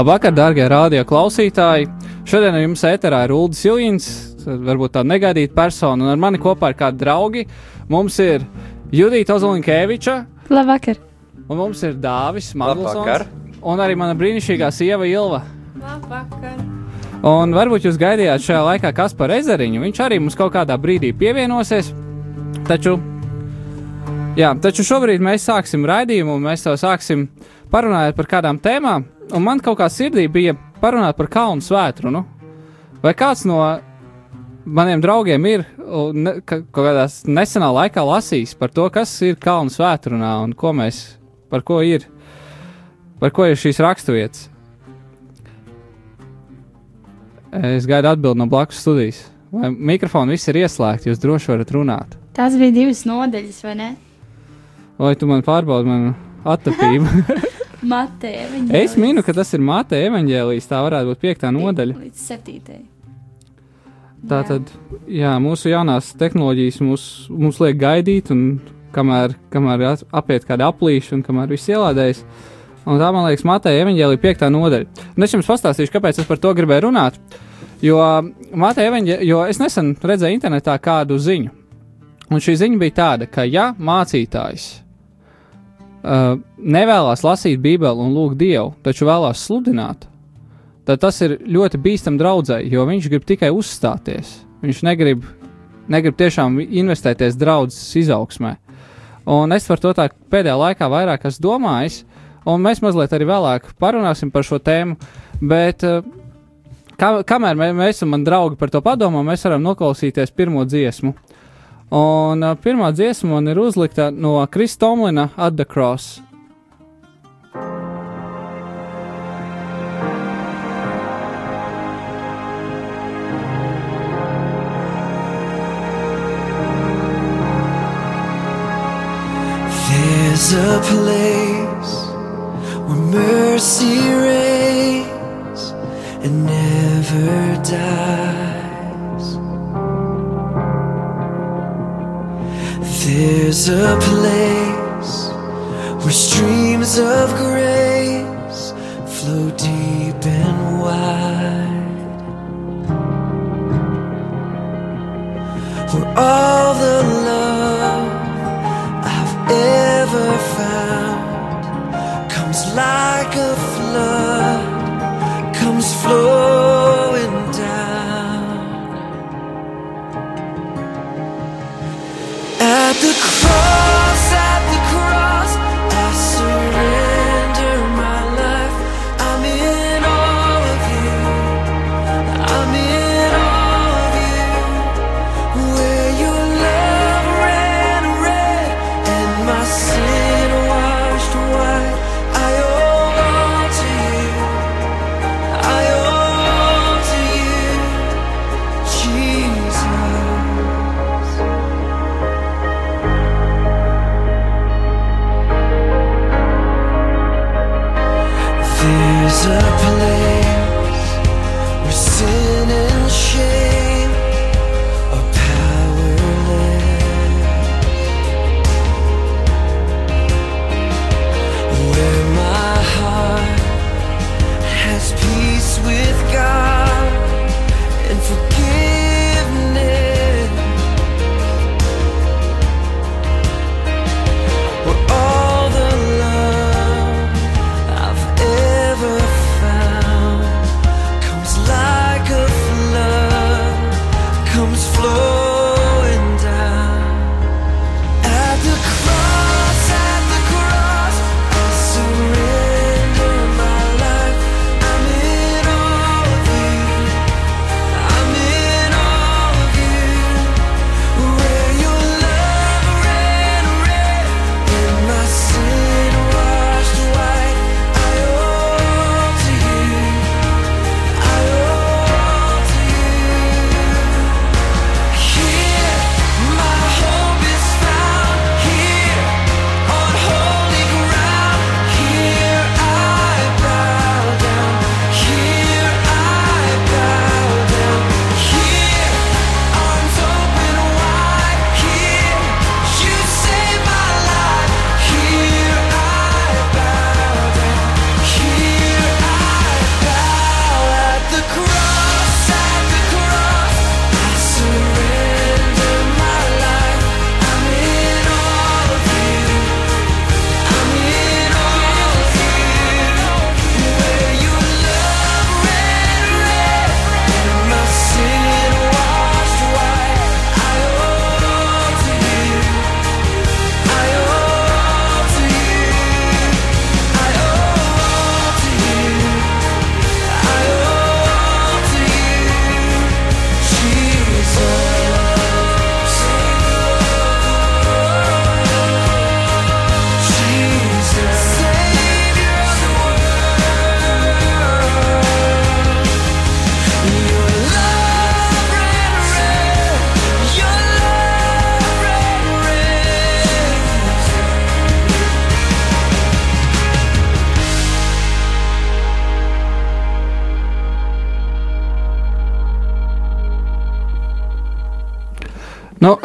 Labvakar, darbie radio klausītāji! Šodien ar jums ēterā ir Ulrichs Ilīns, varbūt tāda negaidīta persona, un ar mani kopā ir kādi draugi. Mums ir Judita Ozolinkēviča, Labvakar! un mums ir Dāvis Maglsons, un arī mana brīnišķīgā sieva Ilva. Labvakar! Un varbūt jūs gaidījāt šajā laikā Kasparu Ezeriņu. Viņš arī mums kaut kādā brīdī pievienosies. Taču, jā, taču šobrīd mēs sāksim raidījumu, un mēs to sāksim parunājot par kādām tēmām. Un man kaut kā sirdī bija parunāt par kalnu svētru. Vai kāds no maniem draugiem ir ne, ka, kaut kādā nesenā laikā lasījis par to, kas ir kalnu svētrunā un ko mēs, par ko ir, par ko ir šīs raksturvietas? Es gaidu atbildi no blakus studijas. Vai mikrofoni viss ir ieslēgti, jūs droši varat runāt. Tās bija divas nodaļas, vai ne? Vai tu man pārbaudi manu attapību? Matē, viņa es minu, ka tas ir Mateja evaņģēlijas, tā varētu būt piektā nodaļa. Līdz septītai. Tā tad, jā, mūsu jaunās tehnoloģijas mūs, mums liek gaidīt, un kamēr, kamēr apiet kāda aplīša un kamēr viss ielādējas. Un tā, man liekas, Mateja evaņģēlija piektā nodaļa. Un es jums pastāstīšu, kāpēc es par to gribēju runāt. Jo, Mateja evaņģē, jo es nesen redzēju internetā kādu ziņu. Un šī ziņa bija tāda, ka ja mācītājs uh, nevēlas lasīt Bībeli un lūgt Dievu, taču vēlās sludināt, tad tas ir ļoti bīstami draudzēji, jo viņš grib tikai uzstāties. Viņš negrib, negrib tiešām investēties draudzes izaugsmē. Un es par to tā pēdējā laikā vairāk esmu domājis, un mēs mazliet arī vēlāk parunāsim par šo tēmu. Bet uh, kā, kamēr mē, mēs un mani draugi par to padomā, mēs varam noklausīties pirmo dziesmu. Un uh, pirmā dziesma man ir uzlikta no Kristomlina At the Cross. There's a place where mercy reigns and never dies. There's a place where streams of grace flow deep and wide. Where all the love I've ever found comes like a flood, comes flowing the cross,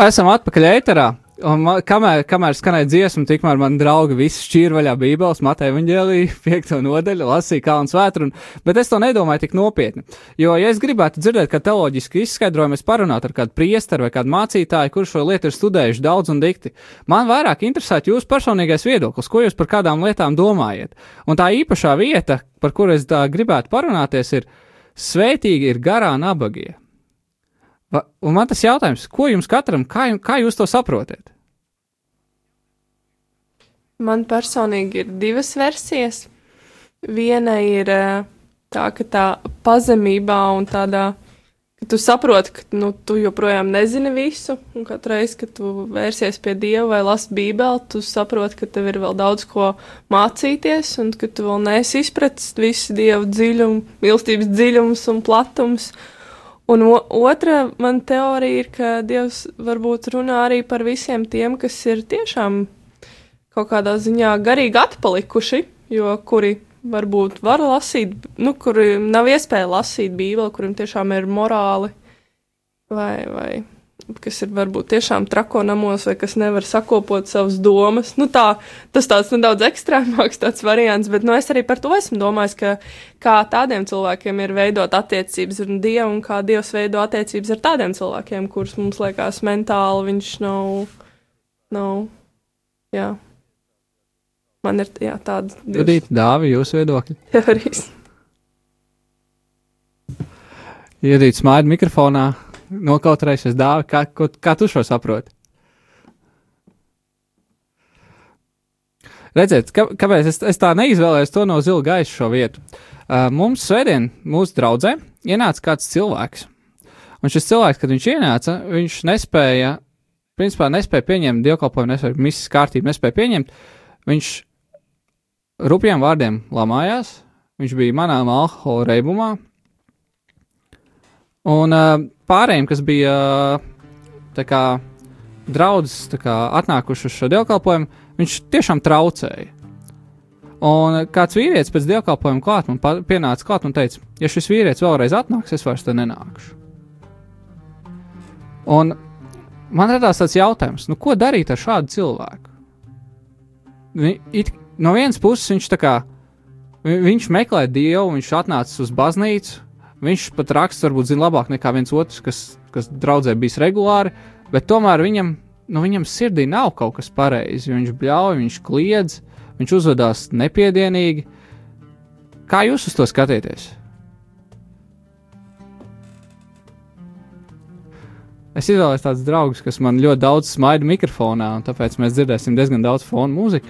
esam atpakaļ ēterā. Un man, kamēr, kamēr skanēja dziesma, tikmēr man draugi visi šķīra vaļā Bībeles, Mateja Vangelī, 5. nodaļu, lasīja kalnu svētru, un, bet es to nedomāju tik nopietni. Jo, ja es gribētu dzirdēt, ka teoloģiski izskaidrojumu es parunātu ar kādu priesteru vai kādu mācītāju, kurš šo lietu ir studējuši daudz un dikti, man vairāk interesētu jūsu personīgais viedoklis, ko jūs par kādām lietām domājat. Un tā īpašā vieta, par kuru es tā gribētu parunāties, ir svētīgi ir garā nabagie. Un man tas jautājums, ko jums katram, kā, kā jūs to saprotat? Man personīgi ir divas versijas. Viena ir eh, tā, ka tā pazemībā un tādā, ka tu saproti, ka nu, tu joprojām nezini visu, un katru reizi, kad tu vērsies pie Dieva vai lasi Bībeli, tu saproti, ka tev ir vēl daudz ko mācīties, un ka tu vēl neesi izpratis visu Dieva dziļumu, mīlestības dziļums un platums. Un otra man teorija ir, ka Dievs varbūt runā arī par visiem tiem, kas ir tiešām kaut kādā ziņā garīgi atpalikuši, jo kuri varbūt var lasīt, nu, kuri nav iespēja lasīt Bībeli, kuriem tiešām ir morāli, vai, vai kas ir varbūt tiešām trakonamos, vai kas nevar sakopot savas domas. Nu, tā, tas tāds nedaudz ekstrēmāks tāds variants, bet nu, es arī par to esmu domājis, ka kā tādiem cilvēkiem ir veidot attiecības ar Dievu, un kā Dievs veido attiecības ar tādiem cilvēkiem, kurus mums liekas mentāli viņš nav, nav, jā. Man ir jā, tāda Judīt, Dāvi, jūsu viedokļi. teorijas. Judīt, smaida mikrofonā, nokautrēsies Dāvi, kā, ko, kā tu šo saproti? Redziet, kā, kāpēc es, es tā neizvēlējos to no zila gaisa šo vietu? Uh, mums svētdien, mūsu draudzē, ienāca kāds cilvēks. Un šis cilvēks, kad viņš ienāca, viņš nespēja, principā nespēja pieņemt dievkalpojumu, nespēja misijas kārtību, nespēja pieņemt. Viņš rupjiem vārdiem lamājās, viņš bija manām alkohola reibumā. Un uh, pārējiem, kas bija kā draudzes, kā atnākuši uz šo dievkalpojumu, viņš tiešām traucēja. Un kāds vīrietis pēc dievkalpojuma klāt man pienāca klāt un teica, ja šis vīrietis vēlreiz atnāks, es vairs te nenākšu. Un man radās tāds jautājums, nu, ko darīt ar šādu cilvēku? It, no vienas puses viņš tā kā, vi- viņš meklē dievu, viņš atnācis uz baznīcu, viņš pat raksta varbūt zina labāk nekā viens otrs, kas, kas draudzē bijis regulāri, bet tomēr viņam, nu, viņam sirdī nav kaut kas pareizi, viņš bļauj, viņš kliedz, viņš uzvedās nepiedienīgi. Kā jūs uz to skatieties? Es izvēlējos tādus draugus, kas man ļoti daudz smaida mikrofonā, un tāpēc mēs dzirdēsim diezgan daudz fonu mūziku.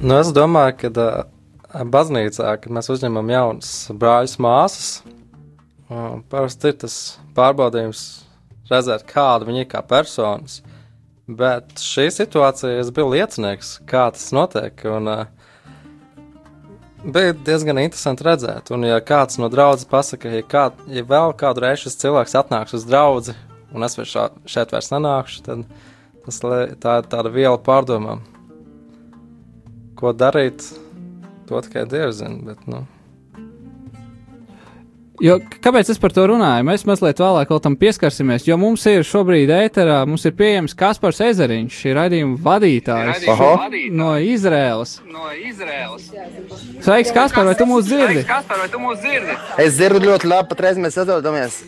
Nu, es domāju, ka uh, baznīcā, kad mēs uzņemam jaunus brāļus, māsas, parasti ir tas pārbaudījums redzēt, kāda viņi ir kā personas. Bet šī situācija es biju liecinieks, kā tas notiek. Un, bija diezgan interesanti redzēt, un ja kāds no draudzes pasakā, ja, kā, ja vēl kādu reizi šis cilvēks atnāks uz draugu, un es šā- šeit vairs nenākšu, tad tas, tā ir tāda viela pārdomām ko darīt, to tikai Dievs zina. Bet, nu, Jo, kāpēc es par to runāju? Mēs mazliet vēlāk vēl tam pieskarsimies, jo mums ir šobrīd ēterā, mums ir pieejams Kaspars Ezeriņš, šī raidījuma vadītājs Aha. no Izrēlas. Sveiks, Kaspar, vai tu mūs dzirdi? Es dzirdu ļoti labi, patreiz mēs atrodamies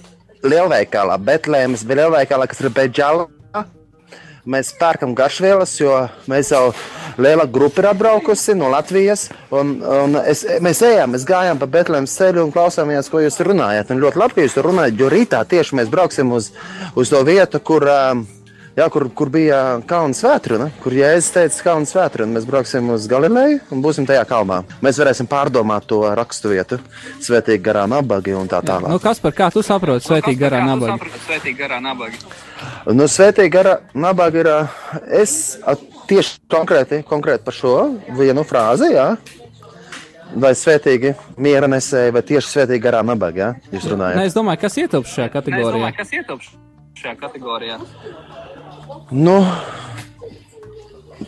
lielveikalā, Betlēmas lielveikalā, kas ir Beidžāla. Mēs pērkam garšvielas, jo mēs jau liela grupa ir atbraukusi no Latvijas. Un, un es, mēs ejam, mēs gājām pa Betlēmas ceļu un klausāmies, ko jūs runājat. Un ļoti labi, ka jūs runājat, jo rītā tieši mēs brauksim uz, uz to vietu, kur, ā, jā, kur, kur bija kalns vētruna, kur Jēzus teica kalns vētruna. Mēs brauksim uz Galileju un būsim tajā kalnā. Mēs varēsim pārdomāt to rakstu vietu, svētīgi garā nabagi un tā tālāk. Nu, Kaspar, kā tu saproti svētīgi garā nabaga? Nu, Svētīgi gara nabaga ir. Es tieši konkrēti, konkrēti par šo vienu frāzi, jā. Vai svētīgi miera nesēji, vai tieši svētīgi garā nabaga, jā. Jūs runājat. es domāju, kas ietilpst šajā kategorijā. kas ietilpst šajā kategorijā? Nu,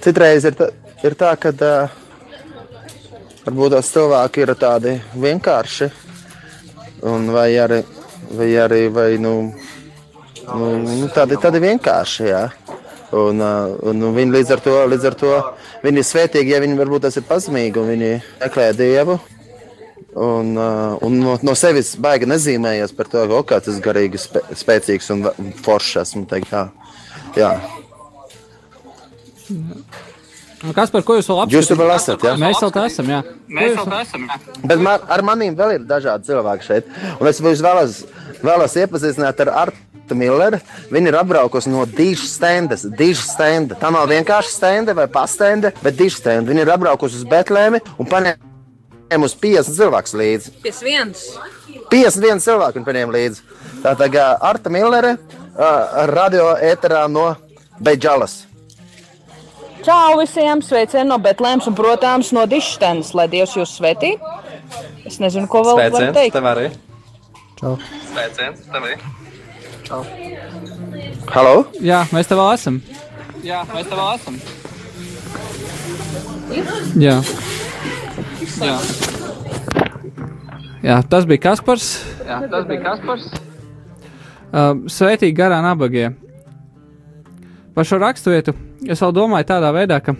citreiz ir tā, ir tā ka uh, varbūt tās cilvēki ir tādi vienkārši, un vai arī, vai arī vai, nu, Nu, tādi, tādi vienkārši, jā. Un, un, viņi līdz ar to, līdz ar to viņi ir svētīgi, ja viņi varbūt tas ir pazemīgi un viņi meklē Dievu. Un, un no, no sevis baigi nezīmējies par to, ka okay, tas garīgi spē, spēcīgs un foršs esmu. Teikt, tā. Jā. Kas par ko jūs vēl apskatāt? Jūs vēl esat, jā? Mēs vēl tā esam, jā. Mēs jau tā esam. jā. Bet man, ar maniem vēl ir dažādi cilvēki šeit. Un es jūs vēlos, vēlos iepazīstināt ar Artu Milleru. Viņa ir apbraukusi no dižas stendas. Dižas stenda. Tā nav vienkārši stenda vai pastenda, bet dižas stenda. Viņa ir apbraukusi uz Betlēmi un paņēma uz 50 cilvēku līdzi. 51. 51 cilvēku viņa paņēma līdzi. Tā tagad Arta Millere uh, radio ēterā no Beidžalas. Čau visiem! Sveicieni no Betlēmas un, protams, no Dištenes, lai Dievs jūs svētī. Es nezinu, ko vēl var Sveiciens teikt. tev arī. Čau. Sveiciens tev arī. Halo? Jā, mēs te vēl esam. Jā, mēs te vēl esam. Jā. Jā. Jā, tas bija Kaspars. Jā, tas bija Kaspars. Uh, Sveitīgi garā nabagie. Par šo raksturvietu es vēl domāju tādā veidā, ka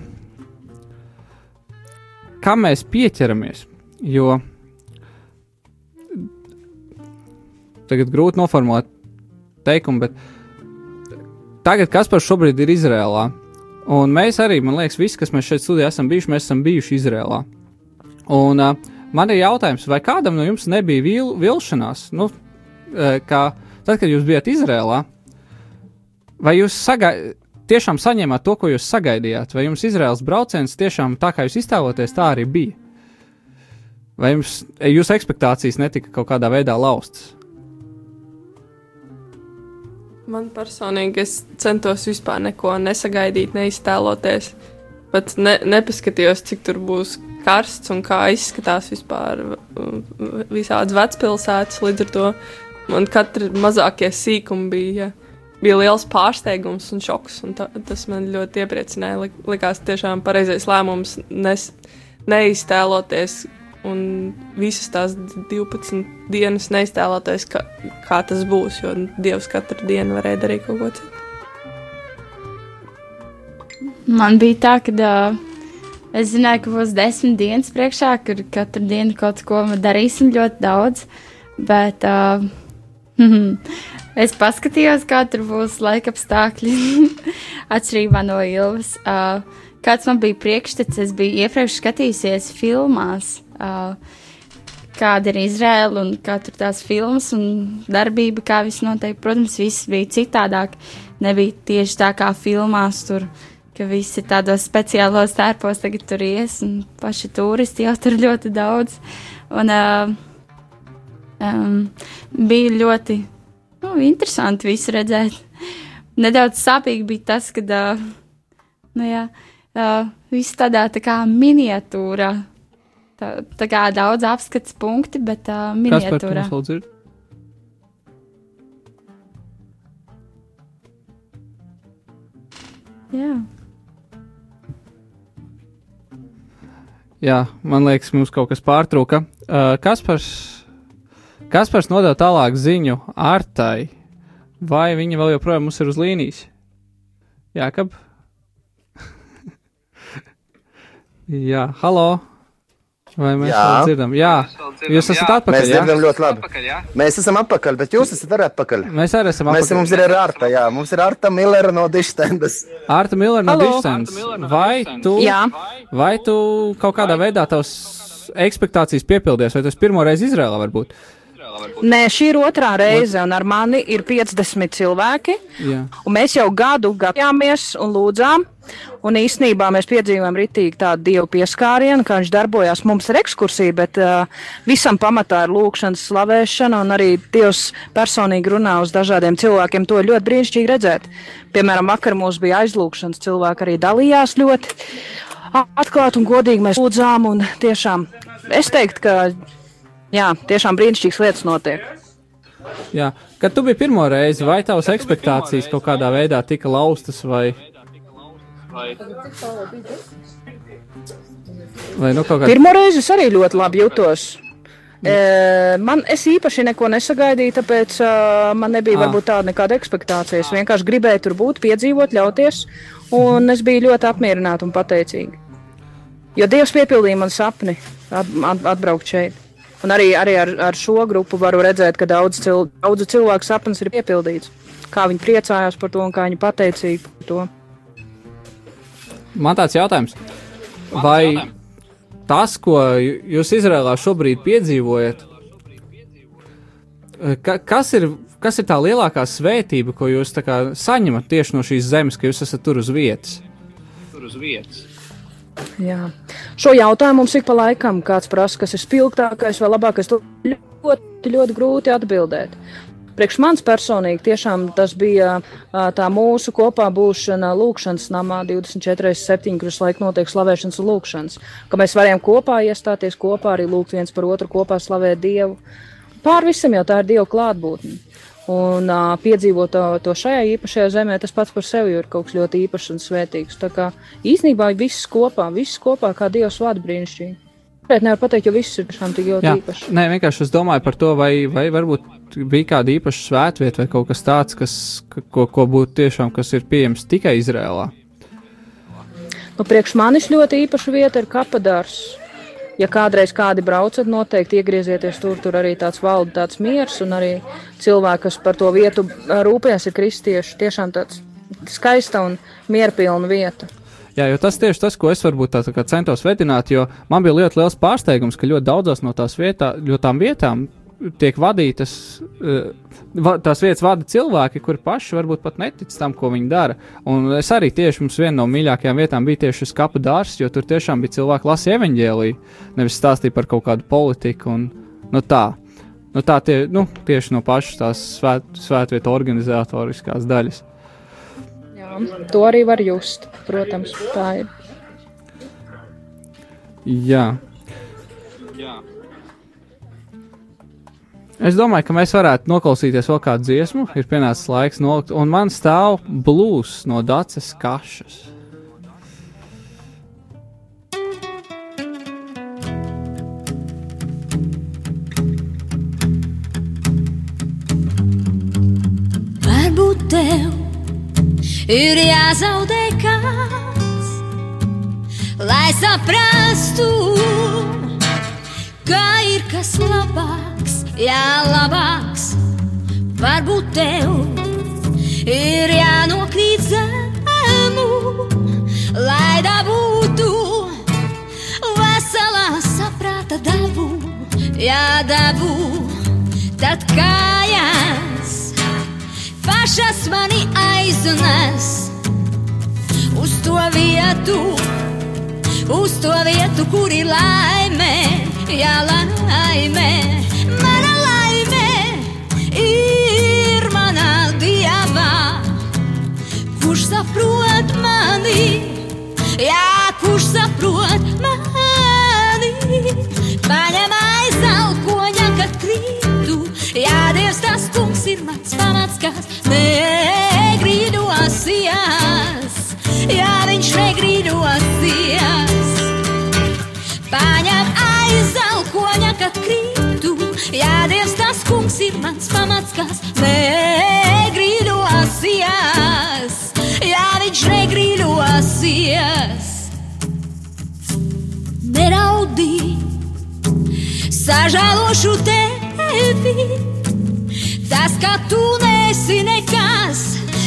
kam mēs pieķeramies, jo tagad grūti noformulēt teikumu, bet tagad Kaspars šobrīd ir Izrēlā. Un mēs arī, man liekas, visi, kas mēs šeit studijā esam bijuši, mēs esam bijuši Izrēlā. Un uh, man ir jautājums, vai kādam no jums nebija vil, vilšanās, nu, uh, kā tad, kad jūs bijat Izrēlā, vai jūs saga tiešām saņēmāt to, ko jūs sagaidījāt, vai jums Izraels brauciens tiešām tā, kā jūs iztēloties, tā arī bija? Vai jums, jūsu expectācijas netika kaut kādā veidā laustas? Man personīgi es centos vispār neko nesagaidīt, neiztēloties. Pat ne, nepaskatījos, cik tur būs karsts un kā izskatās vispār uh, visādas vecpilsētas. Līdz ar to man katra mazākie sīkumi bija, bija liels pārsteigums un šoks. Un ta, tas man ļoti iepriecināja. Lik, likās tiešām pareizais lēmums nes, neiztēloties. Un visas tās 12 dienas neiztēloties, ka, kā tas būs, jo Dievs katru dienu varēja darīt kaut ko citu. Man bija tā, ka uh, es zināju, ka būs desmit dienas priekšā, kur katru dienu kaut ko darīsim ļoti daudz. Bet uh, es paskatījos, kā tur būs laika apstākļi atšķirībā no Ilvas. Uh, kāds man bija priekšstats, es biju iepriekš skatījusies filmās. Uh, Kāda ir Izraela un kā tur tās filmas un darbība, kā viss notiek. Protams, viss bija citādāk. Nebija tieši tā kā filmās, tur, visi tādos speciālos tērpos tagad tur ies, un paši turisti jau tur ļoti daudz. Un, uh, um, bija ļoti nu, interesanti visu redzēt. Nedaudz sāpīgi bija tas, ka uh, nu, jā, uh, viss tādā tā kā miniatūrā. Tā, tā kā daudz apskats punkti, bet uh, dzird? Jā. Jā, man liekas, mums kaut kas pārtrūka. Uh, Kaspars, Kaspars nodeva tālāk ziņu ārtai, vai viņa vēl joprojām mums ir uz līnijas? Jā, kab? Jā, halo! Vai mēs Jā. vēl dzirdam? Jā, jūs esat atpakaļ. Mēs jā? dzirdam ļoti labi. Atpakaļ, jā. Mēs esam atpakaļ, bet jūs esat arī atpakaļ. Mēs arī esam Mēs, atpakaļ. mums ir arī Arta, jā. Mums ir Arta Millera no Dištendas. Arta Millera no no Vai tu, Jā. vai tu kaut kādā veidā tavs ekspektācijas piepildies, vai tas pirmo reizi Izrēlā varbūt? Nē, šī ir otrā reize, un ar mani ir 50 cilvēki. Mēs jau gadu gatavojāmies un lūdzām. Un īsnībā mēs piedzīvojām ritīgi tādu dievu pieskārienu, kā viņš darbojās mums ar ekskursiju, bet uh, visam pamatā ir lūkšanas slavēšana, un arī Dievs personīgi runā uz dažādiem cilvēkiem. To ļoti brīnišķīgi redzēt. Piemēram, vakar mums bija aizlūkšanas cilvēki, arī dalījās ļoti atklāti un godīgi mēs lūdzām, un tiešām es teiktu, ka jā, tiešām brīnišķīgas lietas notiek. Jā. Kad tu biji pirmo reizi, vai tavas ekspektācijas kaut kādā veidā tika laustas, vai, vai nu kaut kā Pirmo reizi es arī ļoti labi jutos. E, man es īpaši neko nesagaidīju, tāpēc uh, man nebija Ah. varbūt tāda nekāda expectācija. Es vienkārši gribēju tur būt, piedzīvot, ļauties, un es biju ļoti apmierināta un pateicīga. Jo Dievs piepildīja man sapni at, at, atbraukt šeit. Un arī, arī ar, ar šo grupu varu redzēt, ka daudz, cil, daudzu cilvēku sapnis ir piepildīts. Kā viņi priecājās par to un kā viņi pateicīgi par to. Man tāds jautājums, vai tas, ko jūs Izrēlā šobrīd piedzīvojat, ka, kas, ir, kas ir tā lielākā svētība, ko jūs tā kā saņemat tieši no šīs zemes, ka jūs esat tur uz vietas? Tur uz vietas. Jā. Šo jautājumu mums ik pa laikam kāds prasa, kas ir spilgtākais vai labākais. To ļoti, ļoti grūti atbildēt. Priekš manis personīgi tiešām tas bija tā mūsu kopā būšana Lūkšanas namā 24.7, kur visu laiku notiek slavēšanas un lūkšanas. Ka mēs varējām kopā iestāties, kopā arī lūgt viens par otru, kopā slavēt Dievu. Pār visam jau tā ir Dieva klātbūtne. Un uh, piedzīvot to, to šajā īpašajā zemē, tas pats par sevi ir kaut kas ļoti īpašs un svētīgs. Tā kā īsnībā viss kopā, viss kopā, kā Dievs vada brīnišķīgi. Nevar pateikt, jo viss ir tiešām tik ļoti Jā, īpašs. nē, vienkārši es domāju par to, vai, vai varbūt bija kāda īpaša svētvieta vai kaut kas tāds, kas, ka- ko, ko būtu tiešām, kas ir pieejams tikai Izrēlā. Nu, priekš manis ļoti īpaša vieta ir kapadārs. Ja kādreiz kādi braucat, noteikti iegriezieties tur, tur arī tāds valda tāds miers, un arī cilvēki, kas par to vietu rūpējas, ir kristieši. Tiešām tāds skaista un mierpilna vieta. Jā, jo tas tieši tas, ko es varbūt tā, tā centos vedināt, jo man bija ļoti liels pārsteigums, ka ļoti daudzās no tās vietā, jo tām vietām tiek vadītas, eh, tās vietas vada cilvēki, kuri paši varbūt pat netic tam, ko viņi dara. Un es arī tieši mums viena no mīļākajām vietām bija tieši šis kapu dārzs, jo tur tiešām bija cilvēki lasīja evaņģēliju, nevis stāstīja par kaut kādu politiku un nu, tā. Nu, tā tie, nu, tieši no pašas tās svēt, svētvietu organizatoriskās daļas. Jā, to arī var just. Protams, tā ir. Jā. Jā. Es domāju, ka mēs varētu noklausīties vēl kādu dziesmu. Ir pienācis laiks nolikt, un man stāv blūzs no Dācis Kašas. Varbūt tev ir jāzaudē kāds, lai saprastu, ka ir kas labāks, jā, labāks. Varbūt tev ir jānokrīt zemu, lai dabūtu veselā saprāta dabu, jā, dabu. Tad kājās pašas mani aiznes uz to vietu, uz to vietu, kur ir laime, jā, laime. Mana laime ir manā dievā, kurš saprot mani, jā, kurš saprot mani. Paņem aizalkoņa, kad krītu, jā, Dievs tas kungs ir mans pamats, kas negrīdosies, jā, jā, Dievs tas kungs ir mans pamats, kas negrīdosies, jā, viņš negrīdosies. Neraudī, sažēlošu tevi, tas, ka tu nesi nekas,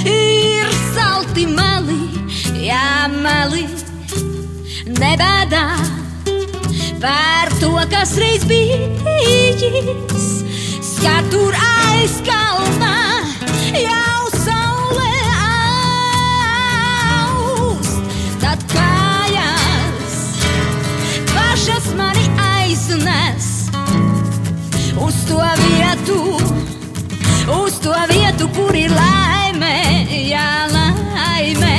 ir salti mali, jā, mali, nebādā par to, kas reiz bijis. Skatur aiz kalna, jau saule augst, tad kājās pašas mani aiznes uz to vietu, uz to vietu, kur ir laime, jā, laime.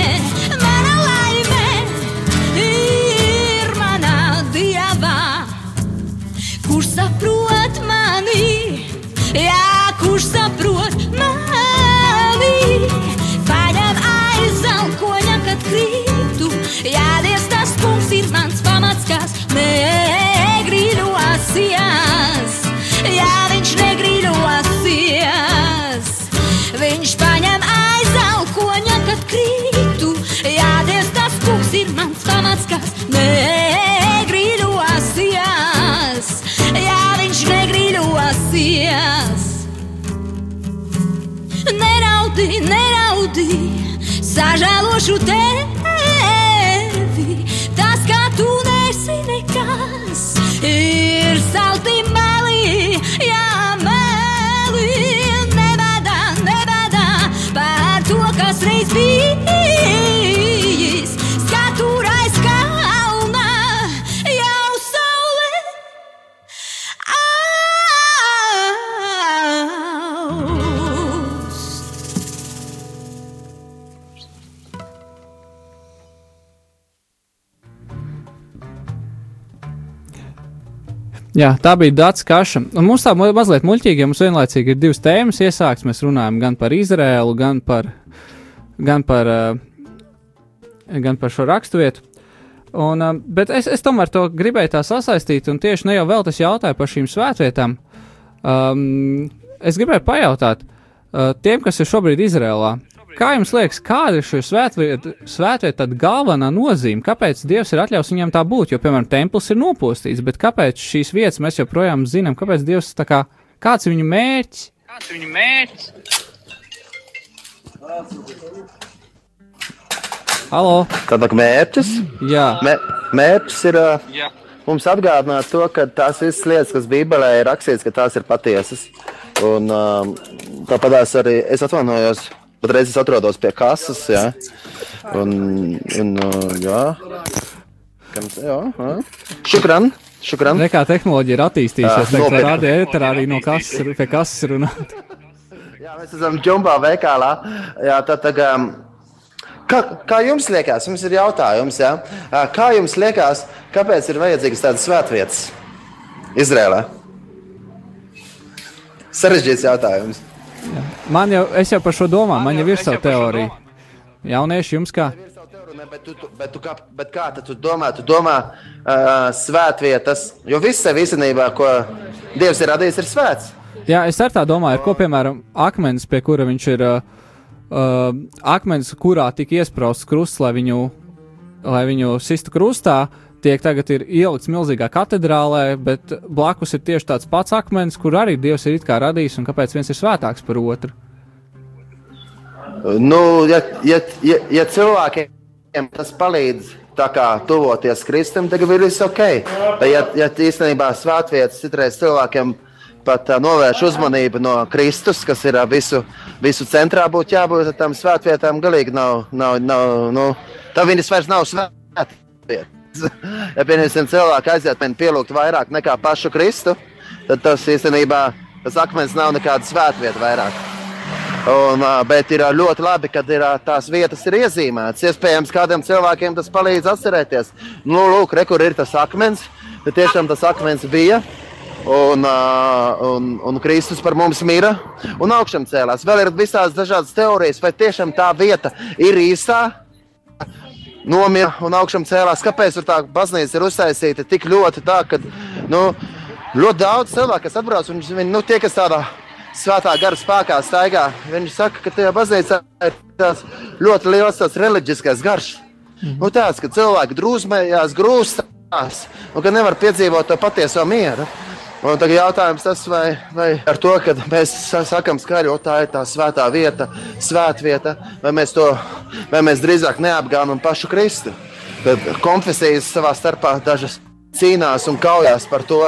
Mans pamats, kas negrīļosies. Jā, viņš negrīļosies. Neraudi, neraudi, sažēlošu tevi. Tas, kā tu nesi nekas, ir salti Jā, tā bija Dārsa Kaša. Un mums tā ma- mazliet muļķīgi, ja mums vienlaicīgi ir divas tēmas iesāktas. Mēs runājam gan par Izrēlu, gan par, gan par, uh, gan par šo raksturvietu. Un, uh, bet es, es tomēr to gribēju tā sasaistīt, un tieši ne jau vēl tas jautāja par šīm svētvietām. Um, es gribēju pajautāt uh, tiem, kas ir šobrīd Izrēlā. Kā jums liekas, kāda ir šī svētvieta, svētvieta tad galvenā nozīme? Kāpēc Dievs ir atļaus viņam tā būt? Jo, piemēram, templis ir nopostīts, bet kāpēc šīs vietas mēs joprojām zinām? Kāpēc Dievs tā kā, kāds ir viņa mērķis? Kāds ir viņa mērķis? Halo? Tātad mērķis? Jā. Mē, mērķis ir uh, Jā. mums atgādināt to, ka tās visas lietas, kas Bībelē ir rakstīts, ka tās ir patiesas. Un um, tāpat arī es atvainojos, bet reiz es atrodos pie kases. Jā, un, un uh, jā. Kam, jā, jā. Šukran, šukran. Nekā tehnoloģija ir attīstījusies, Jā, tā rādi ēterā arī no kases, pie kases runāt. Jā, mēs esam džumbā veikalā. Jā, tad, tad, um, kā, kā jums liekas, mums ir jautājums, jā? Ā, kā jums liekas, kāpēc ir vajadzīgas tādas svētvietas Izrēlā? Sarežģīts jautājums. Man jau, es jau par šo domāju, man jau ir sava teorija. Jaunieši, jums kā? Ne, Bet, tu, bet, tu kā, bet kā tad tu domā? Tu domā uh, svētvietas, jo viss sev īstenībā, ko Dievs ir radījis, ir svēts. Jā, es ar tā domāju, ko piemēram akmens, pie kura viņš ir, uh, uh, akmens, kurā tika iesprausts krusts, lai viņu, lai viņu sistu krustā, tiek tagad ielikts milzīgā katedrālē, bet blakus ir tieši tāds pats akmens, kur arī Dievs ir radījis, un kāpēc viens ir svētāks par otru. Nu, ja, ja, ja, ja cilvēkiem tas palīdz kā tuvoties Kristum, tad ir viss ok. Ja, ja īstenībā svētvietas citreiz cilvēkiem pat uh, novērš uzmanību no Kristus, kas ir uh, visu, visu centrā, būtu jābūt tam svētvietām, galīgi nav. nav, nav nu, tā viņas vairs nav svētvietas. Ja piemēram cilvēki aiziet un pielūgt vairāk nekā pašu Kristu, tad tas īstenībā tas akmens nav nekāda svētvieta vairāk. Un, bet ir ļoti labi, ka ir, tās vietas ir iezīmētas. Iespējams, kādiem cilvēkiem tas palīdz atcerēties. Nu, lūk, re, kur ir tas akmens. Tiešām tas akmens bija. Un, un, un Kristus par mums mira un augšām cēlās. Vēl ir visādas dažādas teorijas, vai tiešām tā vieta ir īstā. Nomira un augšām cēlās. Kāpēc tur tā baznīca ir uztaisīta tik ļoti tā, ka nu, ļoti daudz cilvēku, kas atbrauc, un viņi nu, tie, kas tādā svētā gara spēkā staigā. Viņš saka, ka tajā baznīcā ir tāds ļoti liels tāds reliģiskais garš. Nu, tāds, ka cilvēki drūzmējās, grūstās, un ka nevar piedzīvot to patieso mieru. Un tagad jautājums tas, vai, vai ar to, ka mēs sa- sakam skaļi, o tā ir tā svētā vieta, svētvieta, vai mēs to, vai mēs drīzāk neapgānam pašu Kristu. Tad konfesijas savā starpā dažas cīnās un kaujās par to,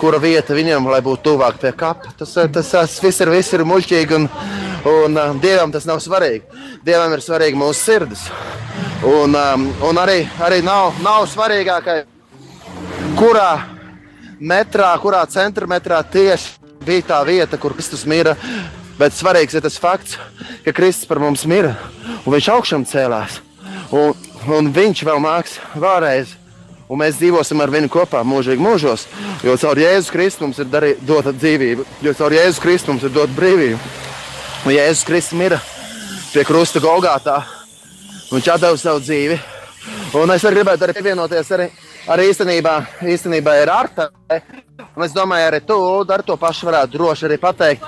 kura vieta viņam, lai būtu tuvāk pie kapa. Tas, tas, tas viss ir, viss ir muļķīgi, un, un uh, Dievam tas nav svarīgi. Dievam ir svarīgi mūsu sirdis. Un, um, un arī, arī nav, nav svarīgākai, kurā metrā, kurā centimetrā tieši bija tā vieta, kur Kristus mira. Bet svarīgs ir tas fakts, ka Kristus par mums mira un viņš augšām cēlās. Un, un viņš vēl nāks vēlreiz. Un mēs dzīvosim ar viņu kopā mūžīgi mūžos. Jo caur Jēzus Kristu mums ir darī, dota dzīvība, jo caur Jēzus Kristu mums ir dota brīvība. Un Jēzus Kristus mira pie krusta Golgātā. Viņš deva savu dzīvi. Un es arī gribētu arī pievienoties arī, arī īstenībā, īstenībā ir Arta. Un es domāju, arī tu ar to pašu varētu droši arī pateikt,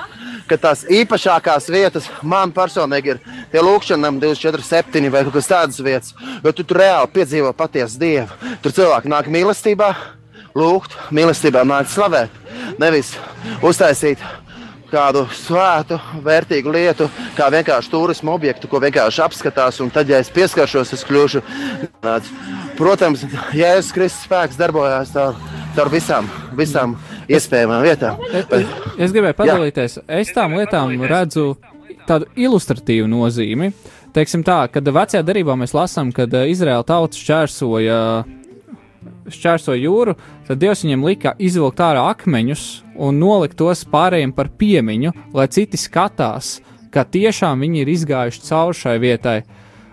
ka tās īpašākās vietas man personīgi ir tie lūkšanām 24-7 vai kaut kas tādas vietas, jo tu tur reāli piedzīvo patiesu Dievu. Tur cilvēki nāk mīlestībā, lūgt, mīlestībā nāk slavēt, nevis uztaisīt kādu svētu, vērtīgu lietu, kā vienkārši turismu objektu, ko vienkārši apskatās. Un tad, ja es pieskaršos, es kļūšu tāds. Protams, Jēzus Kristus spēks darbojās caur, caur visām, visām iespējamām vietām. Bet, Es gribēju padalīties. Es tām lietām redzu tādu ilustratīvu nozīmi. Teiksim tā, kad vecajā darbā mēs lasām, kad eh, Izraēla tauta šķērsoja, šķērsoja jūru, tad Dievs viņiem lika izvilkt ārā akmeņus un nolikt tos pārējiem par piemiņu, lai citi skatās, ka tiešām viņi ir izgājuši cauri šai vietai.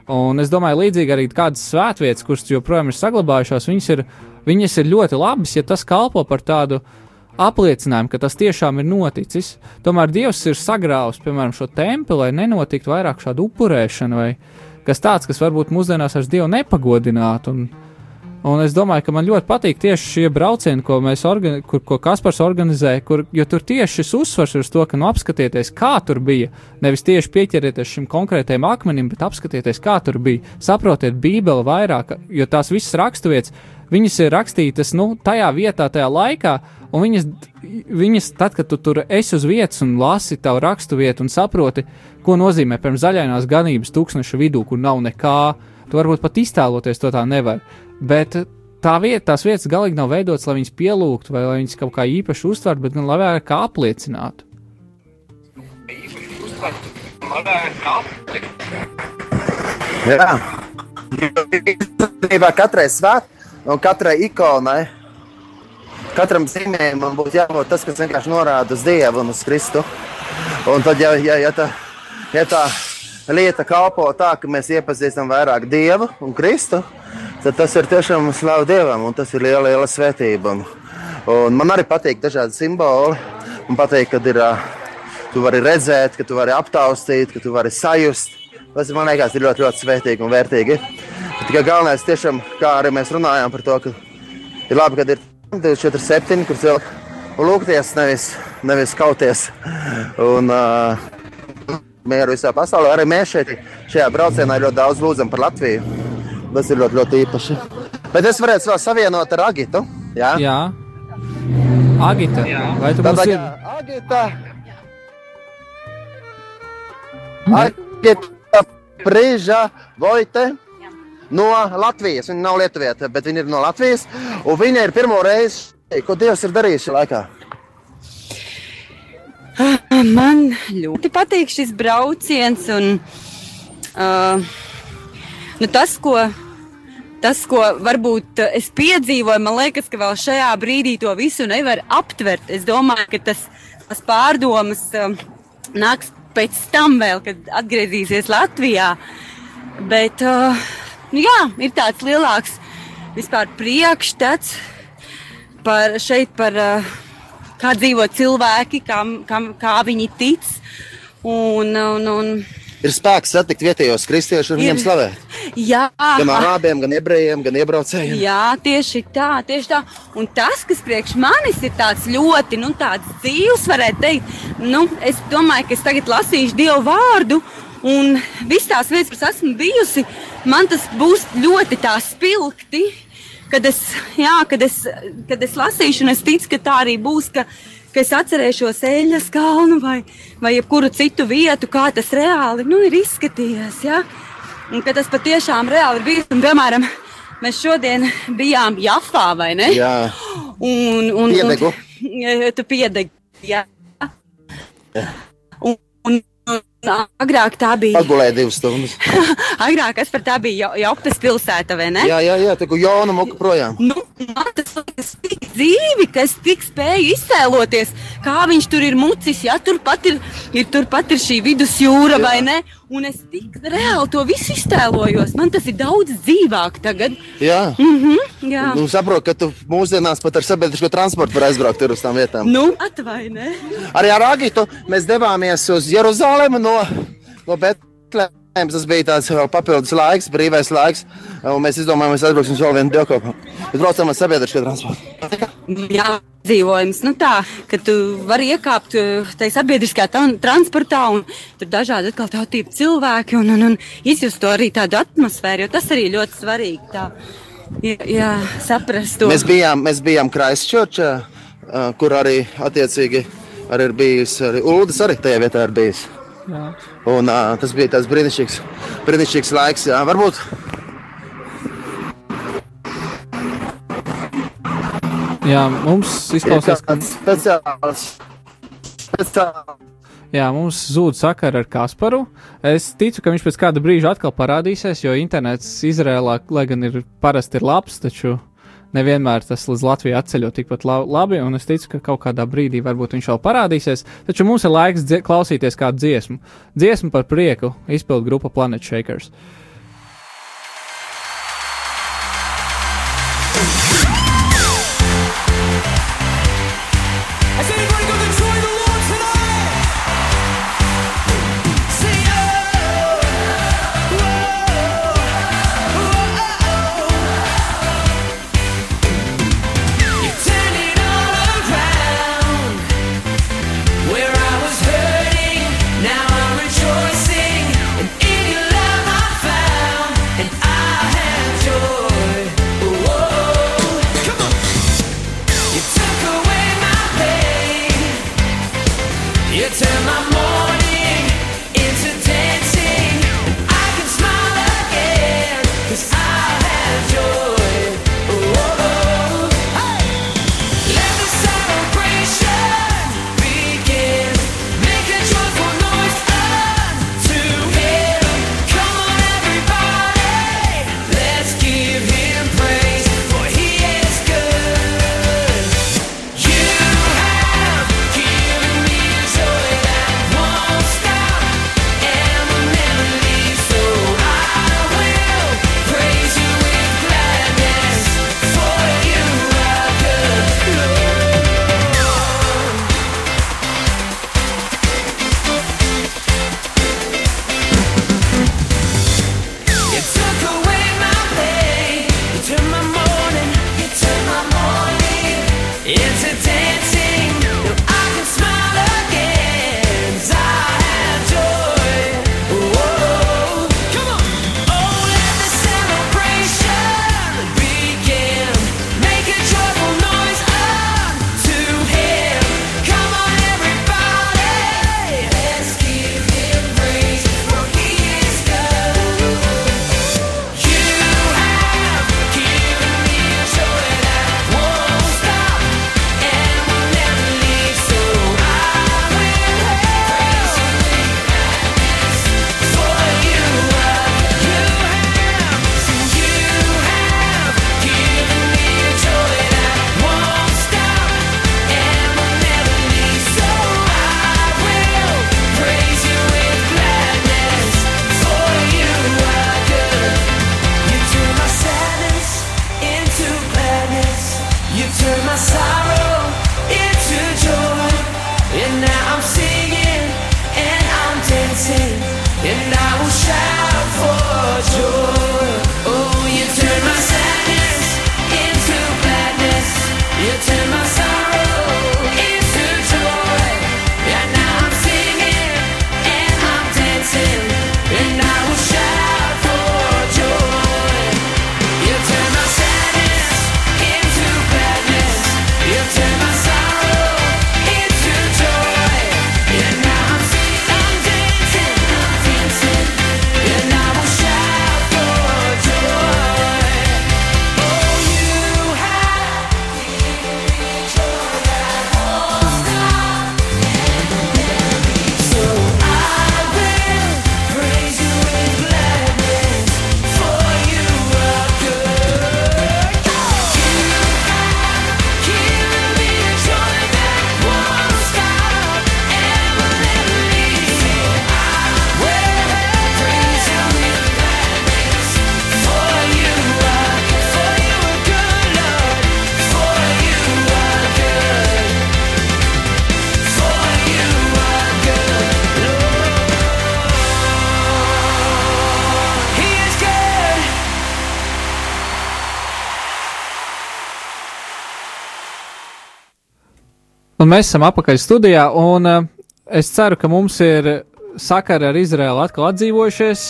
Un es domāju, līdzīgi arī kādas svētvietas, kuras joprojām ir saglabājušās, viņas ir, viņas ir ļoti labas, ja tas kalpo par tādu apliecinājumu, ka tas tiešām ir noticis. Tomēr Dievs ir sagrāvis, piemēram, šo templi, lai nenotiktu vairāk šādu upurēšanu vai kas tāds, kas varbūt mūsdienās ar Dievu nepagodinātu. Un, un es domāju, ka man ļoti patīk tieši šie braucieni, ko organi kur, ko Kaspars organizē, kur, jo tur tieši šis uzsvars ir uz to, ka nu apskatieties, kā tur bija. Nevis tieši pieķerieties šim konkrētajam akmenim, bet apskatieties, kā tur bija. Saprotiet Bībeli vairāk, jo tās visas raksturvietas, viņas ir rakstītas nu, tajā vietā, tajā laikā, un viņas, viņas, tad, kad tu tur esi uz vietas un lasi tavu raksturvietu un saproti, ko nozīmē, piemēram, zaļainās ganības tūkstneša vidū, kur nav nekā, tu varbūt pat iztēloties to tā nevar. Bet tā vieta, tās vietas galīgi nav veidotas, lai viņas pielūgtu vai lai viņas kaut kā īpaši uztvertu, bet gan vairāk kā apliecinātu. jā, īstenībā katrai svētdienai un katrai ikonai, katram zīmējumam būtu jābūt tas, kas vienkārši norāda uz Dievu un uz Kristu. Un tad, ja, ja, ja, tā, ja tā lieta kalpo tā, ka mēs iepazīstam vairāk Dievu un Kristu, tad tas ir tiešām slavu Dievam un tas ir liela, liela svētība. Un, man arī patīk dažādi simboli. Man patīk, kad ir, tu vari redzēt, ka tu vari aptaustīt, ka tu vari sajust. Tas man liekas, ir ļoti, ļoti svētīgi un vērtīgi. Tikai galvenais, tiešām, kā arī mēs runājām par to, ka ir labi, ka ir 24, kur cilvēki lūgties, nevis, nevis kauties. Un, uh, mieru visā pasaulē. Arī mēs šeit, šajā braucienā ļoti daudz lūdzam par Latviju. Tas ir ļoti, ļoti īpaši. Bet es varētu vēl savienot ar Agitu. Jā, Jā, Agita, vai tu Tad, mums jā, ir? Agita. Agita Prīža Vojte. No Latvijas. Viņa nav Lietuvieta, bet viņa ir no Latvijas. Un viņa ir pirmo reizi, ko Dievs ir darījis šajā laikā. Man ļoti patīk šis brauciens. Un, uh, nu tas, ko, tas, ko varbūt es piedzīvoju, man liekas, ka vēl šajā brīdī to visu nevar aptvert. Es domāju, ka tas, tas pārdomas uh, nāks pēc tam, vēl, kad atgriezīsies Latvijā. Bet uh, nu jā, ir tāds lielāks vispār priekšstats par šeit, par uh, kā dzīvo cilvēki, kam, kam, kā viņi tic. Un, un, un, Ir spēks satikt vietējos kristiešus un viņiem slavēt. jā, Gan arābiem, gan ebrejiem, gan iebraucējiem. Jā, tieši tā, tieši tā. Un tas, kas priekš manis ir tāds ļoti nu, tāds dzīves, varētu teikt, nu, es domāju, ka es tagad lasīšu Dievu vārdu. Un visas tās vietas, kuras esmu bijusi, man tas būs ļoti tā spilgti. Kad es, jā, kad, es, kad es lasīšu, un es ticu, ka tā arī būs, ka, ka es atcerēšos Eļas kalnu vai, vai jebkuru citu vietu, kā tas reāli nu, ir izskatījies. Ja? Un ka tas patiešām reāli ir bijis. Un, piemēram, mēs šodien bijām Jafā, vai ne? Jā, Un, un, Piedegu. Un, tu piedegi. Jā. Un, un, un agrāk tā bija. pagulēja divas stundas. Agrāk kas par tā bija jau Joptas pilsēta, vai ne? Jā, jā, jā, tā kā Jona muka projām. Nu, man tas liekas tik dzīvi, ka es tik spēju iztēloties, kā viņš tur ir mucis. Jā, turpat ir, ir, turpat ir šī vidusjūra, Jā. vai ne? Un es tik reāli to visu iztēlojos. Man tas ir daudz dzīvāk tagad. Jā. Mhm, jā. Nu, saprotu, ka tu mūsdienās pat ar sabiedrisko transportu vari aizbraukt tur uz tām vietām. Nu, atvainojiet. Arī ar Agitu mēs devāmies uz Jeruzalemi no, no Betlēmas. Tas bija tāds papildus laiks, brīvais laiks. Mēs izdomājām, mēs aizbrauksim uz vēl vienu dievkopu. Mēs braucam ar sabiedrisko transportu. Jā, dzīvojums, nu tā, ka tu vari iekāpt eh, tajā sabiedriskā tan- transportā un tur dažādi atkal tautību cilvēki un, un, un izjust to arī tādu atmosfēru, jo tas arī ļoti svarīgi tā, jā, jā saprast to. Mēs bijām, mēs bijām Kraisčurčā, kur arī attiecīgi arī ir bijis, arī Uldis arī tajā vietā ir bijis. Jā. Un, uh, tas bija tāds brīnišķīgs, brīnišķīgs laiks. Jā. Varbūt Jā, mums izklausās, ka tāds speciāls. speciāls. Jā, mums zūd sakara ar Kasparu. Es ticu, ka viņš pēc kāda brīža atkal parādīsies, jo internets Izrēlā, lai gan ir parasti ir labs, taču nevienmēr tas līdz Latvijai atceļot tikpat la labi. Un es ticu, ka kaut kādā brīdī varbūt viņš vēl parādīsies. Taču mums ir laiks klausīties kādu dziesmu. Dziesmu par prieku izpildu grupa Planet Shakers. Has morning. Un mēs esam apakaļ studijā, un uh, es ceru, ka mums ir sakari ar Izraēlu atkal atdzīvojušies.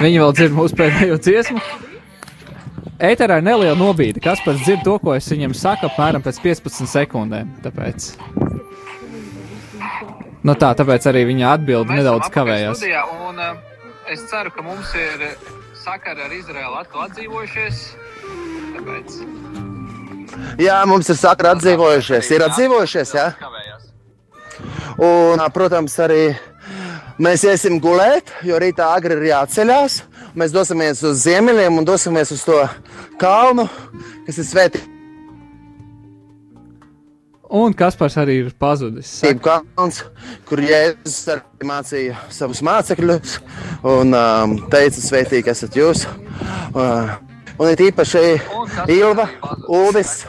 Viņi vēl dzird mūsu pēdējo dziesmu. Ēterā ir neliela nobīde. Kas pats dzird to, ko es viņam saku, apmēram pēc 15 sekundēm. Tāpēc. Nu tā, tāpēc arī viņa atbilde nedaudz kavējās. Studijā, un uh, es ceru, ka mums ir sakari ar Izraēlu atkal atdzīvojušies. Tāpēc. Jā, mums ir sakra atdzīvojušies. Ir atdzīvojušies, jā. Un, protams, arī mēs iesim gulēt, jo rītā agri ir jāceļās. Mēs dosimies uz ziemeļiem un dosimies uz to kalnu, kas ir svētīts. Un Kaspars arī ir pazudis. Kalns, kur Jēzus arī mācīja savus mācekļus un um, teica, sveitīgi esat jūs. Uh, un ir īpaši Ilva, Uldis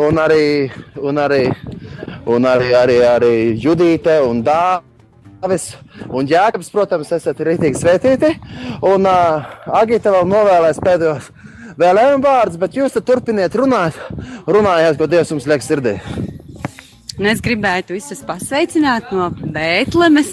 un arī, un arī, un arī, arī, arī Judīte un Dāvis. Un Jānis, protams, esat rītīgi svētīti. Un uh, Agita vēl novēlēs pēdējos vēlējumu vārdus, bet jūs turpiniet runāt, runājiet, ko Dievs jums liek sirdī. Un es gribētu visus pasveicināt no Bēntlēmes.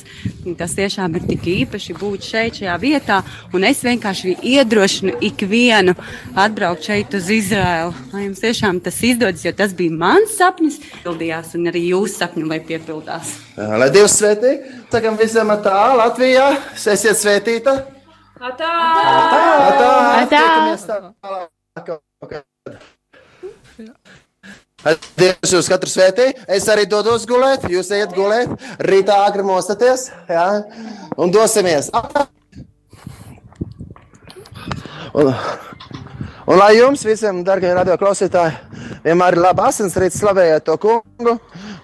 Tas tiešām ir tik īpaši būt šeit, šajā vietā. Un es vienkārši iedrošinu ikvienu atbraukt šeit uz Izraēlu. Lai jums tiešām tas izdodas, jo tas bija mans sapnis, pildījās, un arī jūsu sapņi, lai piepildās. Lai Dievs svētī, sakam visam tā Latvijā, esiet svētīta. Tā! Tā, Atā! tiekamies tālāk. Lai Dievs jūs katru svētī. Es arī dodos gulēt, jūs ejat gulēt, rītā agri mostaties, jā, un dosimies. Un, un lai jums visiem, darbie radio klausītāji, vienmēr ir laba asins rīts, slavējiet to kungu.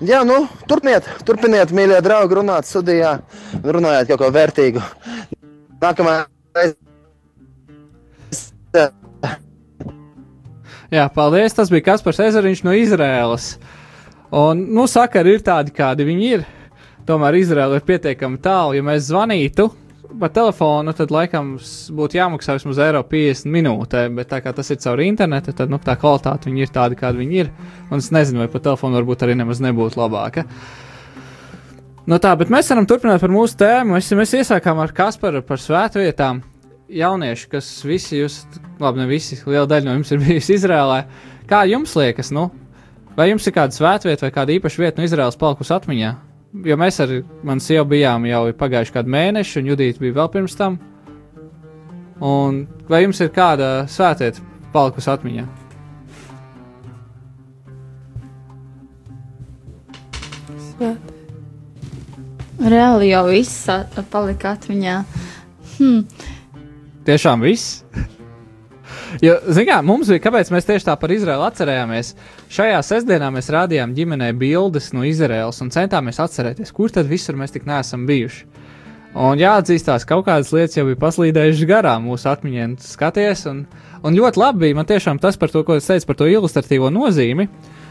Jā, nu, turpiniet, turpiniet, mīļie draugi, runāt studijā un runājiet kaut ko vērtīgu. Nākamā reize. Jā, paldies. Tas bija Kaspars Ezeriņš no Izraēlas. Un, nu, sakari ir tādi, kādi viņi ir. Tomēr Izraēla ir pietiekami tālu. Ja mēs zvanītu pa telefonu, tad laikam būtu jāmaksā vismaz eiro 50 minūtē. Bet tā kā tas ir caur internetu, tad nu, tā kvalitāte ir tāda, kāda viņi ir. Un es nezinu, vai pa telefonu varbūt arī nemaz nebūtu labāka. Nu tā, bet mēs varam turpināt par mūsu tēmu. Mēs, mēs iesākām ar Kasparu par svētvietām. Jaunieši, kas visi jūs, labi, ne visi, liela daļa no jums ir bijusi Izrēlā. Kā jums liekas, nu? Vai jums ir kāda svētvieta vai kāda īpaša vieta no Izraēlas palikusi atmiņā? Jo mēs ar mani sievu bijām jau pagājuši kādu mēnešu, un Judita bija vēl pirms tam. Un vai jums ir kāda svētvieta palikusi atmiņā? Reāli jau viss palika atmiņā. Hmm. Tiešām viss. Jo, zinām, mums bija, kāpēc mēs tieši tā par Izraelu atcerējāmies. Šajā sestdienā mēs rādījām ģimenei bildes no Izraels un centāmies atcerēties, kur tad visur mēs tik neesam bijuši. Un jāatzīstās, ka kaut kādas lietas jau bija paslīdējušas garām mūsu atmiņā, skaties. Un, un ļoti labi bija man tiešām tas par to, ko es teicu par to ilustratīvo nozīmi.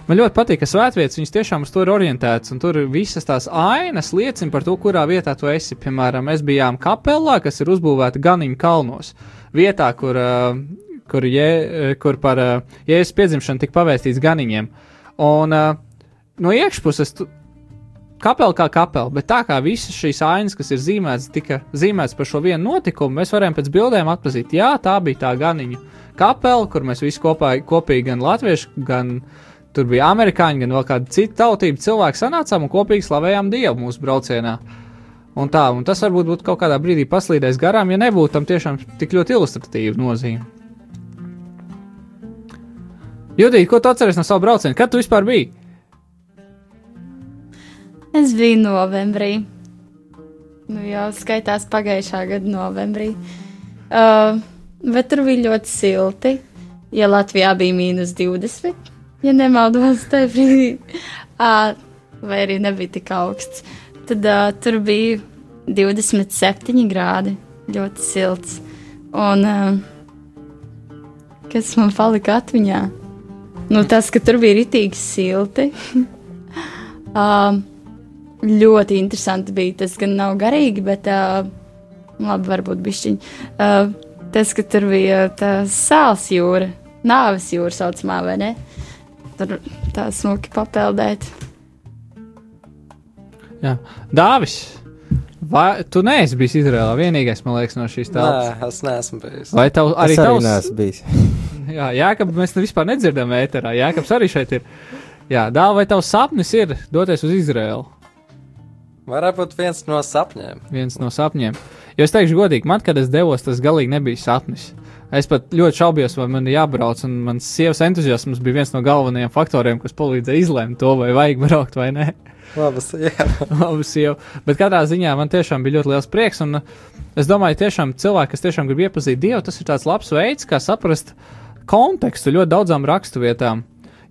Man ļoti patīk, ka svētvietas viņas tiešām uz to ir orientētas, un tur visas tās ainas liecina par to, kurā vietā tu esi. Piemēram, mēs bijām kapelā, kas ir uzbūvēta Ganiņu kalnos, vietā, kur, uh, kur, je, kur par uh, jēzus piedzimšanu tika pavēstīts Ganiņiem. Un no iekšpuses tu, kapela kā kapela, bet tā kā visas šīs ainas, kas ir zīmētas, tika zīmētas par šo vienu notikumu, mēs varējām pēc bildēm atpazīt, jā, tā bija tā ganiņu kapela, kur mēs visi kopā, kopīgi gan latvieši, gan tur bija amerikāņi, gan vēl kāda cita tautība cilvēki sanācām un kopīgi slavējām Dievu mūsu braucienā. Un tā, un tas varbūt būtu kaut kādā brīdī paslīdējis garām, ja nebūtu tam tiešām tik ļoti ilustratīva nozīme. Judīt, ko tu atceries no savu braucienu? Kad tu vispār biji? Es biju novembrī. Nu, jau skaitās pagājušā gada novembrī. Uh, bet tur bija ļoti silti. Ja Latvijā bija mīnus 20, ja nemaldos, tajā brīdī, uh, vai arī nebija tik augsts, tad uh, tur bija 27 grādi. Ļoti silts. Un uh, kas man palika atmiņā? Nu, tas, ka tur bija ritīgi silti. uh, ļoti interesanti bija. Tas gan nav garīgi, bet uh, labi, varbūt bišķiņi. Uh, tas, ka tur bija tā sāls jūra, nāves jūra saucamā, vai ne? Tur tā smuki papeldēt. Jā. Dāvis, vai tu neesi bijis Izrēlā? Vienīgais, man liekas, no šīs telpas. Nē, es neesmu bijis. Vai tev arī Es arī tavs? neesmu bijis. Jā, Jākab, mēs vispār nedzirdam ēterā. Jākabs arī šeit ir. Jā, dāvā, vai tavs sapnis ir doties uz Izrēlu? Varētu būt viens no sapņiem. Viens no sapņiem. Jo es teikšu godīgi, man, kad es devos, tas galīgi nebija sapnis. Es pat ļoti šaubījos, vai man ir jābrauc, un mans sievas entuziasms bija viens no galvenajiem faktoriem, kas palīdzēja izlemt to, vai vajag braukt vai nē. Labas, jā. Labi, sieva. Bet katrā ziņā man tiešām bija ļoti liels prieks. Un uh, es domāju, tiešām cilvēki, kas tiešām grib iepazīt Dievu, tas ir tāds labs veids, kā saprast kontekstu ļoti daudzām raksturvietām.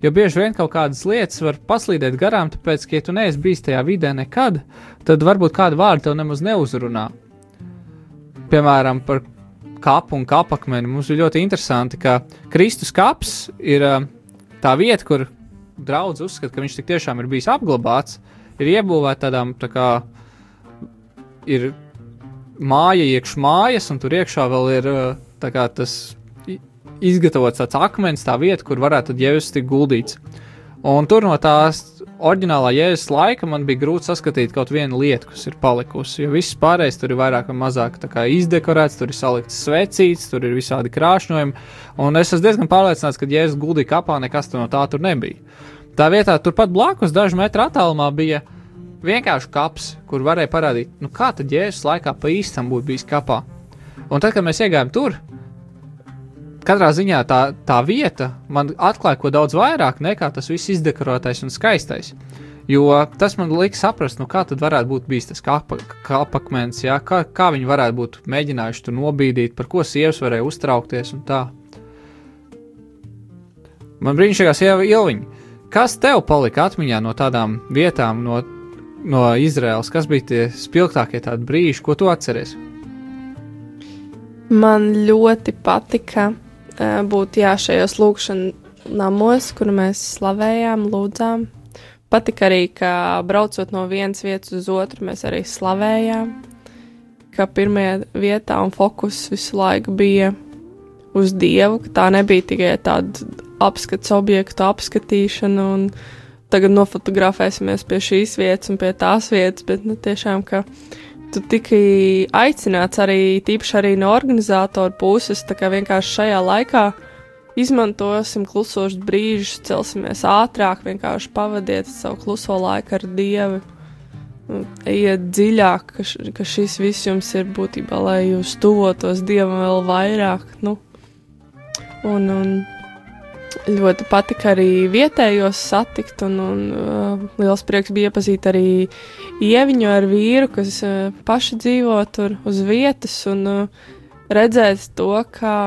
Jo bieži vien kaut kādas lietas var paslīdēt garām, tāpēc, ka, ja tu neesi bijis tajā vidē nekad, tad varbūt kādu vārdu tev nemaz neuzrunā. Piemēram, par kapu un kapakmeni. Mums ir ļoti interesanti, ka Kristus kaps ir uh, tā vieta, kur draudz uzskata, ka viņš tik tiešām ir bijis apglabāts, ir iebūvēta tādām tā kā ir māja iekš mājas, un tur iekšā vēl ir tā kā tas izgatavots tāds akmens, tā vieta, kur varētu jēzus tik guldīts. Un tur no tās oriģinālā jēzus laika man bija grūti saskatīt kaut vienu lietu, kas ir palikusi. Jo viss pārējais tur ir vairāk vai mazāk izdekorēts, tur ir salikts svecīts, tur ir visādi krāšņojumi. Un es esmu diezgan pārliecināts, ka jēzus guldīja kapā, nekas no tā tur nebija. Tā vietā turpat blakus, dažu metru attālumā, bija vienkārši kaps, kur varēja parādīt, nu kā tad jēzus laikā pa īstam būtu bijis kapā. Un tad, kad mēs iegājām tur, katrā ziņā tā, tā vieta man atklāja ko daudz vairāk nekā tas viss izdekorētais un skaistais. Jo tas man liek saprast, nu kā tad varētu būt bijis tas kapakmens, jā, kā, kā viņi varētu būt mēģinājuši tur nobīdīt, par ko sievas varēja uztraukties un tā. Man brīnišķīgā sieva Ilviņa. Kas tev palika atmiņā no tādām vietām, no, no Izraels? Kas bija tie spilgtākie tādi brīži, ko tu atceries? Man ļoti patika uh, būt jā, šajos lūkšanas namos, kur mēs slavējām, lūdzām. Patika arī, ka braucot no vienas vietas uz otru, mēs arī slavējām. Ka pirmajā vietā un fokus visu laiku bija uz Dievu, ka tā nebija tikai tāda apskats objektu apskatīšana un tagad nofotografēsimies pie šīs vietas un pie tās vietas, bet nu, tiešām, ka tu tikai aicināts arī, tīpaši arī no organizatora puses, tā kā vienkārši šajā laikā izmantosim klusošus brīžus, celsimies ātrāk, vienkārši pavadiet savu kluso laiku ar Dievu. Ejiet dziļāk, ka, š, ka šis viss jums ir būtībā, lai jūs tuvotos Dievam vēl vairāk. Nu, un, un ļoti patika arī vietējos satikt, un, un uh, liels prieks bija iepazīt arī ieviņu ar vīru, kas uh, paši dzīvo tur uz vietas, un uh, redzēt to, kā,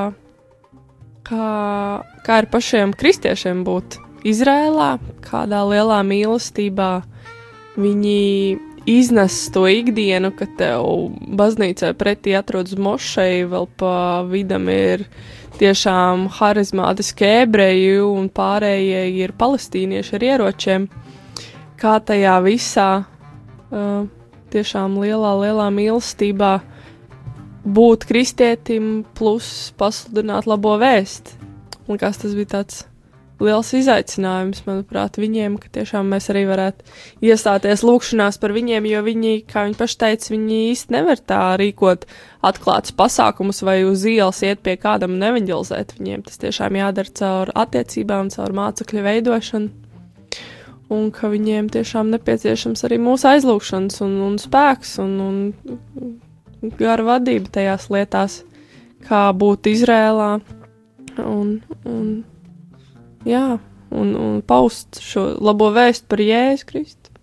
kā, kā ir pašiem kristiešiem būt Izrēlā, kādā lielā mīlestībā viņi iznes to ikdienu, ka tev baznīcai pretī atrodas mošai, vēl pa vidam ir tiešām harizmātiski ebreji un pārējie ir palestīnieši ar ieročiem. Kā tajā visā uh, tiešām lielā, lielā mīlestībā būt kristietim plus pasludināt labo vēstu. Kas tas bija tāds liels izaicinājums, manuprāt, viņiem, ka tiešām mēs arī varētu iestāties lūkšanās par viņiem, jo viņi, kā viņi paši teica, viņi īsti nevar tā rīkot atklātus pasākumus vai uz ielas iet pie kādam un evanģelizēt viņiem. Tas tiešām jādara caur attiecībām, caur mācekļu veidošanu. Un ka viņiem tiešām nepieciešams arī mūsu aizlūgšanas un, un spēks un, un gara vadība tajās lietās, kā būt Izrēlā un, un jā, un, un paust šo labo vēstu par Jēzu Kristu.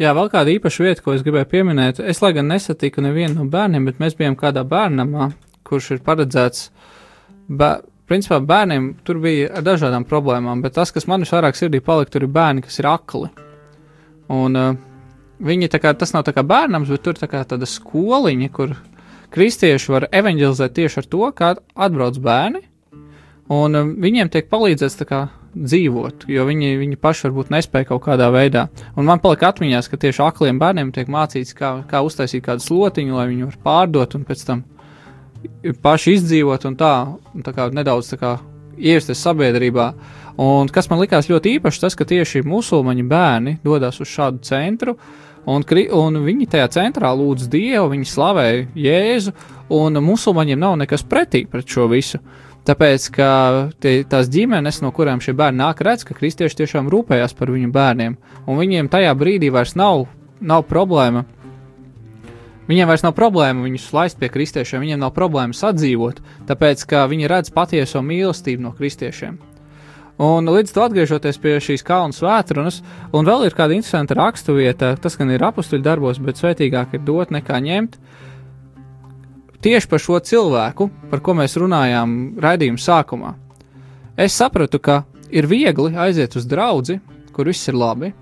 Jā, vēl kāda īpaša vieta, ko es gribēju pieminēt. Es, lai gan nesatiku nevienu no bērniem, bet mēs bijām kādā bērnamā, kurš ir paredzēts. Bē, principā bērniem tur bija ar dažādām problēmām, bet tas, kas man visvairāk sirdī palika, tur ir bērni, kas ir akli. Un uh, viņi tā kā tas nav tā kā bērnams, bet tur tā kā tāda skoliņa, kur kristieši var evanģelizēt tieši ar to, kā atbrauc bērni, un um, viņiem tiek palīdzēts tā kā dzīvot, jo viņi, viņi paši varbūt nespēja kaut kādā veidā. Un man palika atmiņās, ka tieši akliem bērniem tiek mācīts, kā, kā uztaisīt kādu slotiņu, lai viņi var pārdot un pēc tam paši izdzīvot un tā, un tā kā nedaudz tā kā ievesties sabiedrībā. Un kas man likās ļoti īpaši, tas, ka tieši musulmaņu bērni dodas uz šādu centru, un, kri- un viņi tajā centrā lūdz Dievu, viņi slavē Jēzu, un musulmaņiem nav nekas pretī pret šo visu. Tāpēc, ka tie, tās ģimenes, no kurām šie bērni nāk, redz, ka kristieši tiešām rūpējās par viņu bērniem, un viņiem tajā brīdī vairs nav, nav problēma. Viņiem vairs nav problēma viņus laist pie kristiešiem, viņiem nav problēma sadzīvot, tāpēc, ka viņi redz patieso mīlestību no kristiešiem. Un līdz to atgriežoties pie šīs kalnu svētdienas, un vēl ir kāda interesanta raksturvieta, tas gan ir apakstuļu darbos, bet svētīgāk ir dot nekā ņemt. Tieši par šo cilvēku, par ko mēs runājām raidījuma sākumā, es sapratu, ka ir viegli aiziet uz draugu, kur viss ir labi,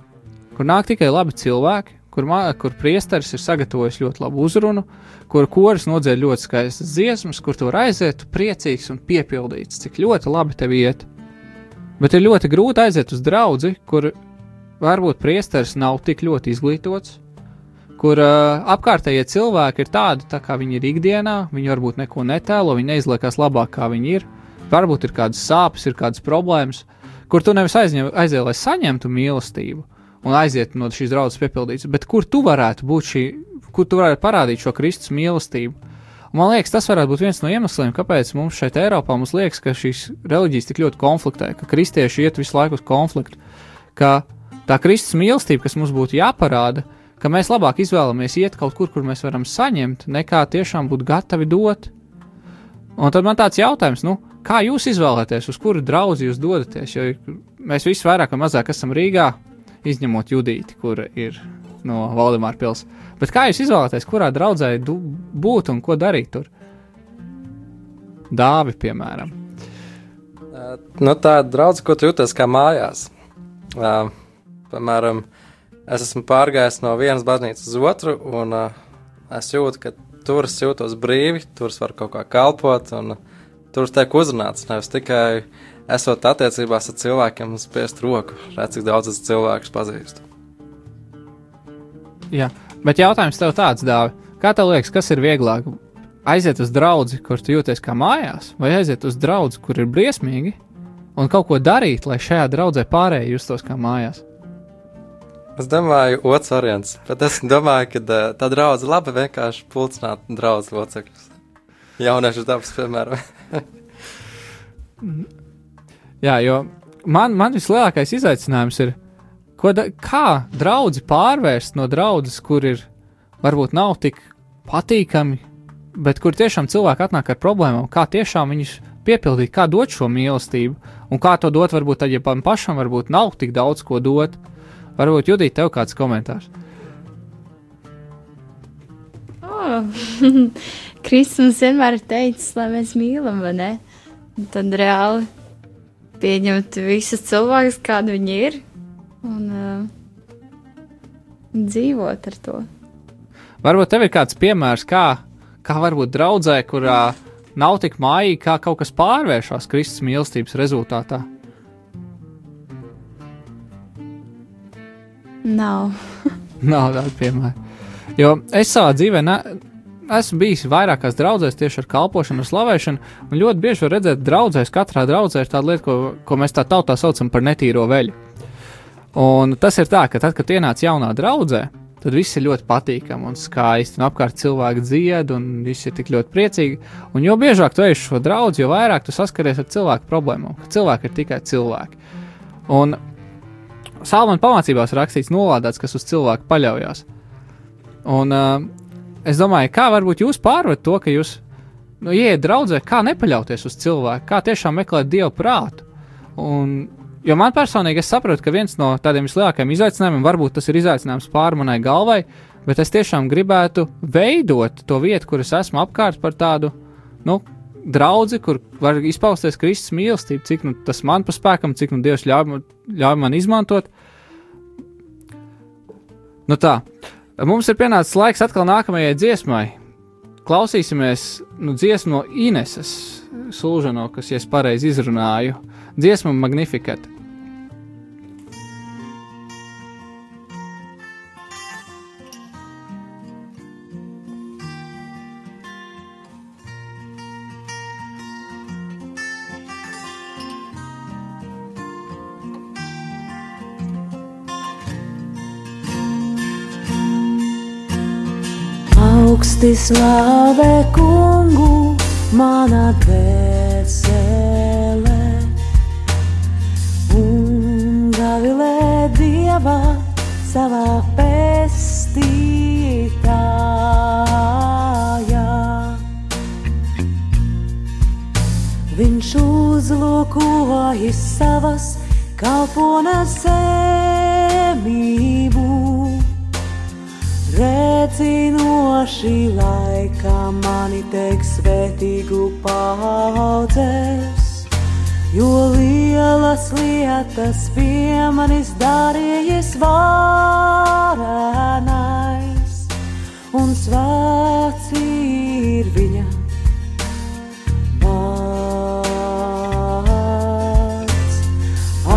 kur nāk tikai labi cilvēki, kur, kur priesteris ir sagatavojis ļoti labu uzrunu, kur koris nodzēra ļoti skaistas dziesmas, kur tu vari aiziet priecīgs un piepildīts, cik ļoti labi tev iet. Bet ir ļoti grūti aiziet uz draugu, kur varbūt priesteris nav tik ļoti izglītots, kur uh, apkārtējie cilvēki ir tādi, tā kā viņi ir ikdienā, viņi varbūt neko netēlo, viņi neizliekas labāk, kā viņi ir. Varbūt ir kādas sāpes, ir kādas problēmas, kur tu nevis aiziet, lai saņemtu mīlestību un aiziet no šīs draudzes piepildīts, bet kur tu varētu būt šī, kur tu varētu parādīt šo Kristus mīlestību. Un man liekas, tas varētu būt viens no iemesliem, kāpēc mums šeit Eiropā mums liekas, ka šīs reliģijas tik ļoti konfliktē, ka kristieši iet visu laiku uz konfliktu, ka tā Kristus mīlestība, kas mums būtu jāparāda, ka mēs labāk izvēlamies iet kaut kur, kur mēs varam saņemt, nekā tiešām būt gatavi dot. Un tad man tāds jautājums, nu, kā jūs izvēlaties, uz kuru draugu jūs dodaties? Jo mēs visi vairāk vai mazāk esam Rīgā, izņemot Judīti, kur ir no Valdemāra pils. Bet kā jūs izvēlaties, kurā draudzē būt un ko darīt tur? Dāvi, piemēram. Nu, tā ir draudzene, ko tu jūties kā mājās. Uh, piemēram, es esmu pārgājis no vienas baznīcas uz otru, un uh, es jūtu, ka tur es jūtos brīvi, tur es varu kaut kā kalpot, un uh, tur es tiek uzrunāts. Nevis tikai esot attiecībās ar cilvēkiem spiest roku, redz, cik daudz es cilvēkus pazīstu. Jā, bet jautājums tev tāds, Dāvi, kā tev liekas, kas ir vieglāk? Aiziet uz draugu, kur tu jūties kā mājās, vai aiziet uz draugu, kur ir briesmīgi, un kaut ko darīt, lai šajā draudzē pārējie justos kā mājās? Es domāju, otrs variants, bet es domāju, ka uh, tā draudzene labi vienkārši pulcināt draugu locekļus. Jauniešu darbs, piemēram. Jā, jo man, man vislielākais izaicinājums ir, da, kā draugi pārvērst no draudzes, kur ir varbūt nav tik patīkami, bet kur tiešām cilvēki atnāk ar problēmām, kā tiešām viņus piepildīt, kā dot šo mīlestību, un kā to dot, varbūt tad, ja man pašam varbūt nav tik daudz ko dot. Varbūt Judīt, tev kāds komentārs. Oh. Kristus vienmēr ir teicis, lai mēs mīlam, vai ne? Un Tad reāli pieņemt visus cilvēkus, kādi viņi ir, un uh, dzīvot ar to. Varbūt tev ir kāds piemērs, kā, kā varbūt draudzē, kurā nav tik mājīgi, kā kaut kas pārvēršas Kristus mīlestības rezultātā. Nav. Nav tāda piemēra. Jo es savā dzīvē ne, esmu bijis vairākās draudzēs tieši ar kalpošanu, ar slavēšanu, un ļoti bieži var redzēt, ka draudzēs katrā draudzē ir tāda lieta, ko, ko mēs tā tautā saucam par netīro veļu. Un tas ir tā, ka tad, kad ienāc jaunā draudzē, tad viss ir ļoti patīkami un skaisti, un apkārt cilvēki dzied, un viss ir tik ļoti priecīgi. Un jo biežāk tu ej uz šo draugu, jo vairāk tu saskaries ar cilvēku problēmām, ka cilvēki ir tikai cilvēki. Un Salmāna pamācībās rakstīts, nolādēts, kas uz cilvēku paļaujas. Un uh, es domāju, kā varbūt jūs pārvarat to, ka jūs nu, ieiet draudzē, kā nepaļauties uz cilvēku, kā tiešām meklēt dievu prātu. Un, jo man personīgi es saprotu, ka viens no tādiem vislielākajiem izaicinājumiem, varbūt tas ir izaicinājums pāri manai galvai, bet es tiešām gribētu veidot to vietu, kur es esmu apkārt par tādu, nu, draugu, kur var izpausties Kristus mīlestība, cik nu, tas man pa spēkam, cik nu Dievs ļauj, ļauj man izmantot. Nu tā, mums ir pienācis laiks atkal nākamajai dziesmai. Klausīsimies nu, dziesmu no Ineses Sulžano, kas, ja es pareizi izrunāju, dziesmu Magnificat. Augsti slavē kungu, mana dvēsele, un gavilē dievā savā pestītājā. Viņš uzlūkojas savas kalpones zemību, redzinoši laikā mani teiks svētīgu paudzes, jo lielas lietas pie manis darījies varenais, un svēts ir viņa vārds.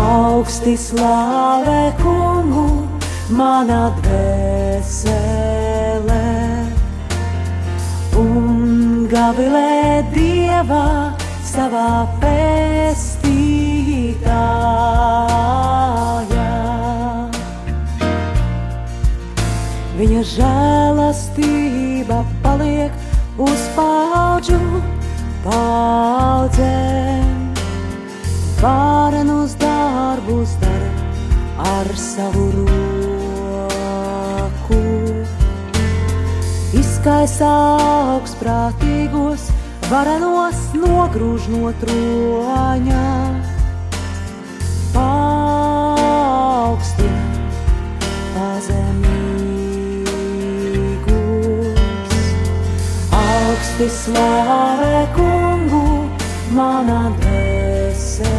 Augsti slavē kungu, mana dvēsele, gavilē dievā savā pestītājā. Viņa žēlastība paliek uz paudžu paudzēm. Varenus darbus dara ar savu roku. Izkaisa augstprātīgos, varenos nogrūž no troņa. Paaugstina pazemīgus, augsti slavē kungu, mana dvēsele.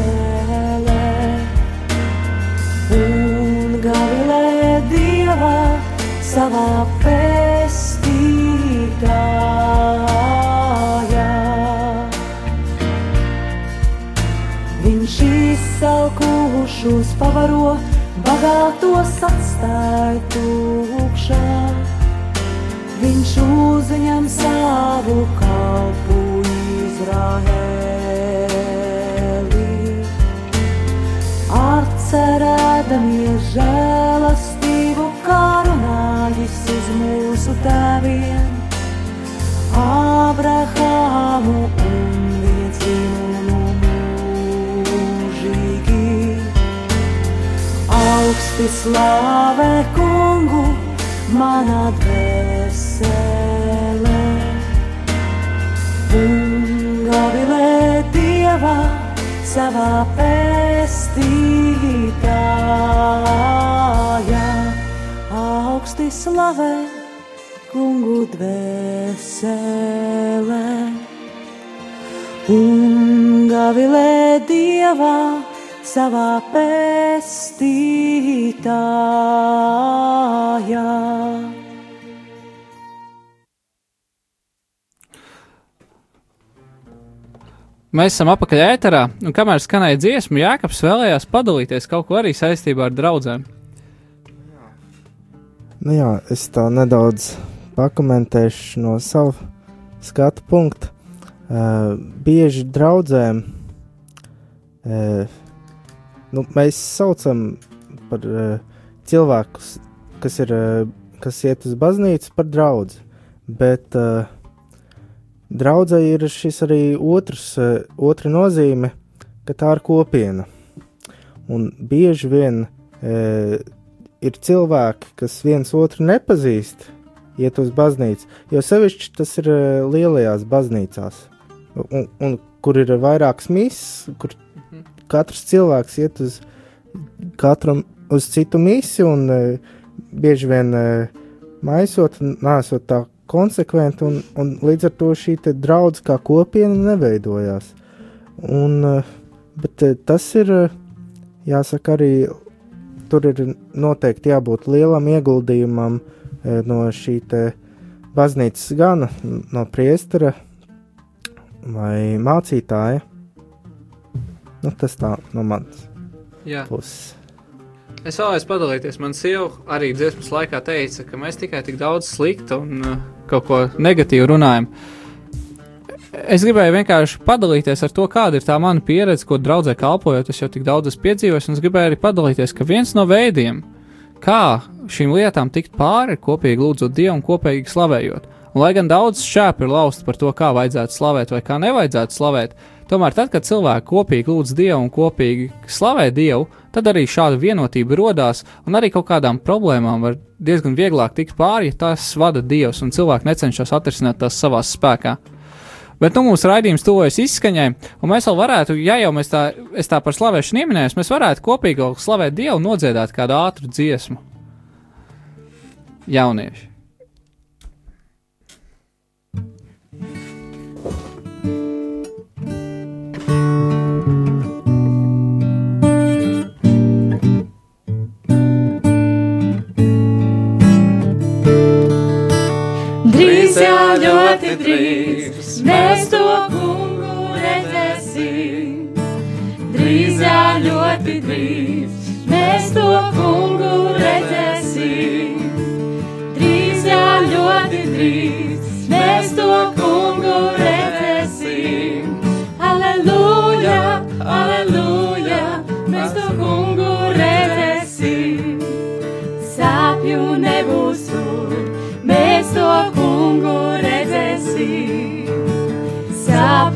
Un gavilē dievā savā izsalkušos pavaro, bagātos atstāja tukšā. Viņš uzņem savu kalpu Izraēlī. Atcerēdamies žēlastību, slavē kungu, mana dvēsele, un gavilē dievā savā pestītājā. Augsti slavē kungu dvēsele, un gavilē dievā savā pestītājā. Mēs esam apakaļ ēterā, un kamēr skanēja dziesma, Jākaps vēlējās padalīties kaut ko arī saistībā ar draugiem. Nu jā, es tā nedaudz pakomentēšu no sava skatu punkta. Uh, bieži draudzēm uh, nu, mēs saucam par uh, cilvēkus, kas, ir, uh, kas iet uz baznīcu, par draugu. Bet uh, draudzē ir šis arī otrs, uh, otra nozīme, ka tā ir kopiena. Un bieži vien uh, ir cilvēki, kas viens otru nepazīst, iet uz baznīcu. Jo sevišķi tas ir uh, lielajās baznīcās, un, un kur ir vairākas misijas, kur katrs cilvēks iet uz katru uz citu misiju, un uh, bieži vien uh, maisot, nesot tā konsekventi, un, un līdz ar to šī draudzene kā kopiena neveidojās. Un, uh, bet uh, tas ir, uh, jāsaka, arī tur ir noteikti jābūt lielam ieguldījumam uh, no šī baznīcas gana, no priestera vai mācītāja. Nu, tas tā no manas Jā. puses. Es vēlējos padalīties. Man sieva arī dziesmas laikā teica, ka mēs tikai tik daudz sliktu un uh, kaut ko negatīvu runājam. Es gribēju vienkārši padalīties ar to, kāda ir tā mana pieredze, ko draudzē kalpojot. Es jau tik daudz esmu piedzīvojis, un es gribēju arī padalīties, ka viens no veidiem, kā šīm lietām tikt pāri, ir kopīgi lūdzot Dievu un kopīgi slavējot. Un, lai gan daudz šķēpu ir lausti par to, kā vajadzētu slavēt vai kā nevajadzētu slavēt, tomēr tad, kad cilvēki kopīgi lūdz Dievu un kopīgi slavē Dievu, tad arī šāda vienotība radās, un arī kaut kādām problēmām var diezgan vieglāk tikt pāri, ja tās vada Dievs, un cilvēki necenšas atrisināt tās savā spēkā. Bet nu, mūsu raidījums tuvojas izskaņai, un mēs vēl varētu, ja jau mēs tā, tā par slavēšanu ieminēju, mēs varētu kopīgi slavēt Dievu un nodziedāt kādu ātru dziesmu. Jaunieši. Mēs to kungu redzēsim. Drīz jau ļoti drīz mēs to kungu redzēsim. Drīz jau ļoti drīz mēs to kungu redzēsim. Aleluja, aleluja, mēs to kungu redzēsim. Sāpju nebūs tur, mēs to kungu redzēsim.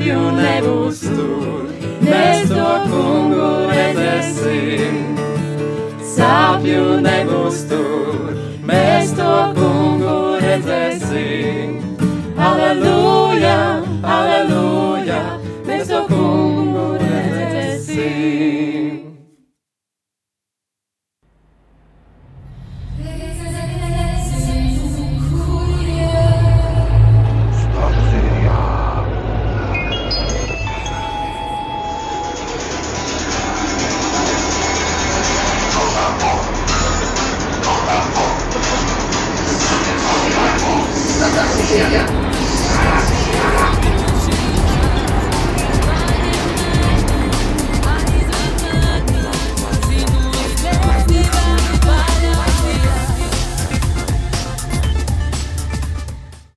Sāpju nebūs tur, mēs to kungu redzēsim. Sāpju nebūs tur, mēs to kungu redzēsim. Aleluja, aleluja,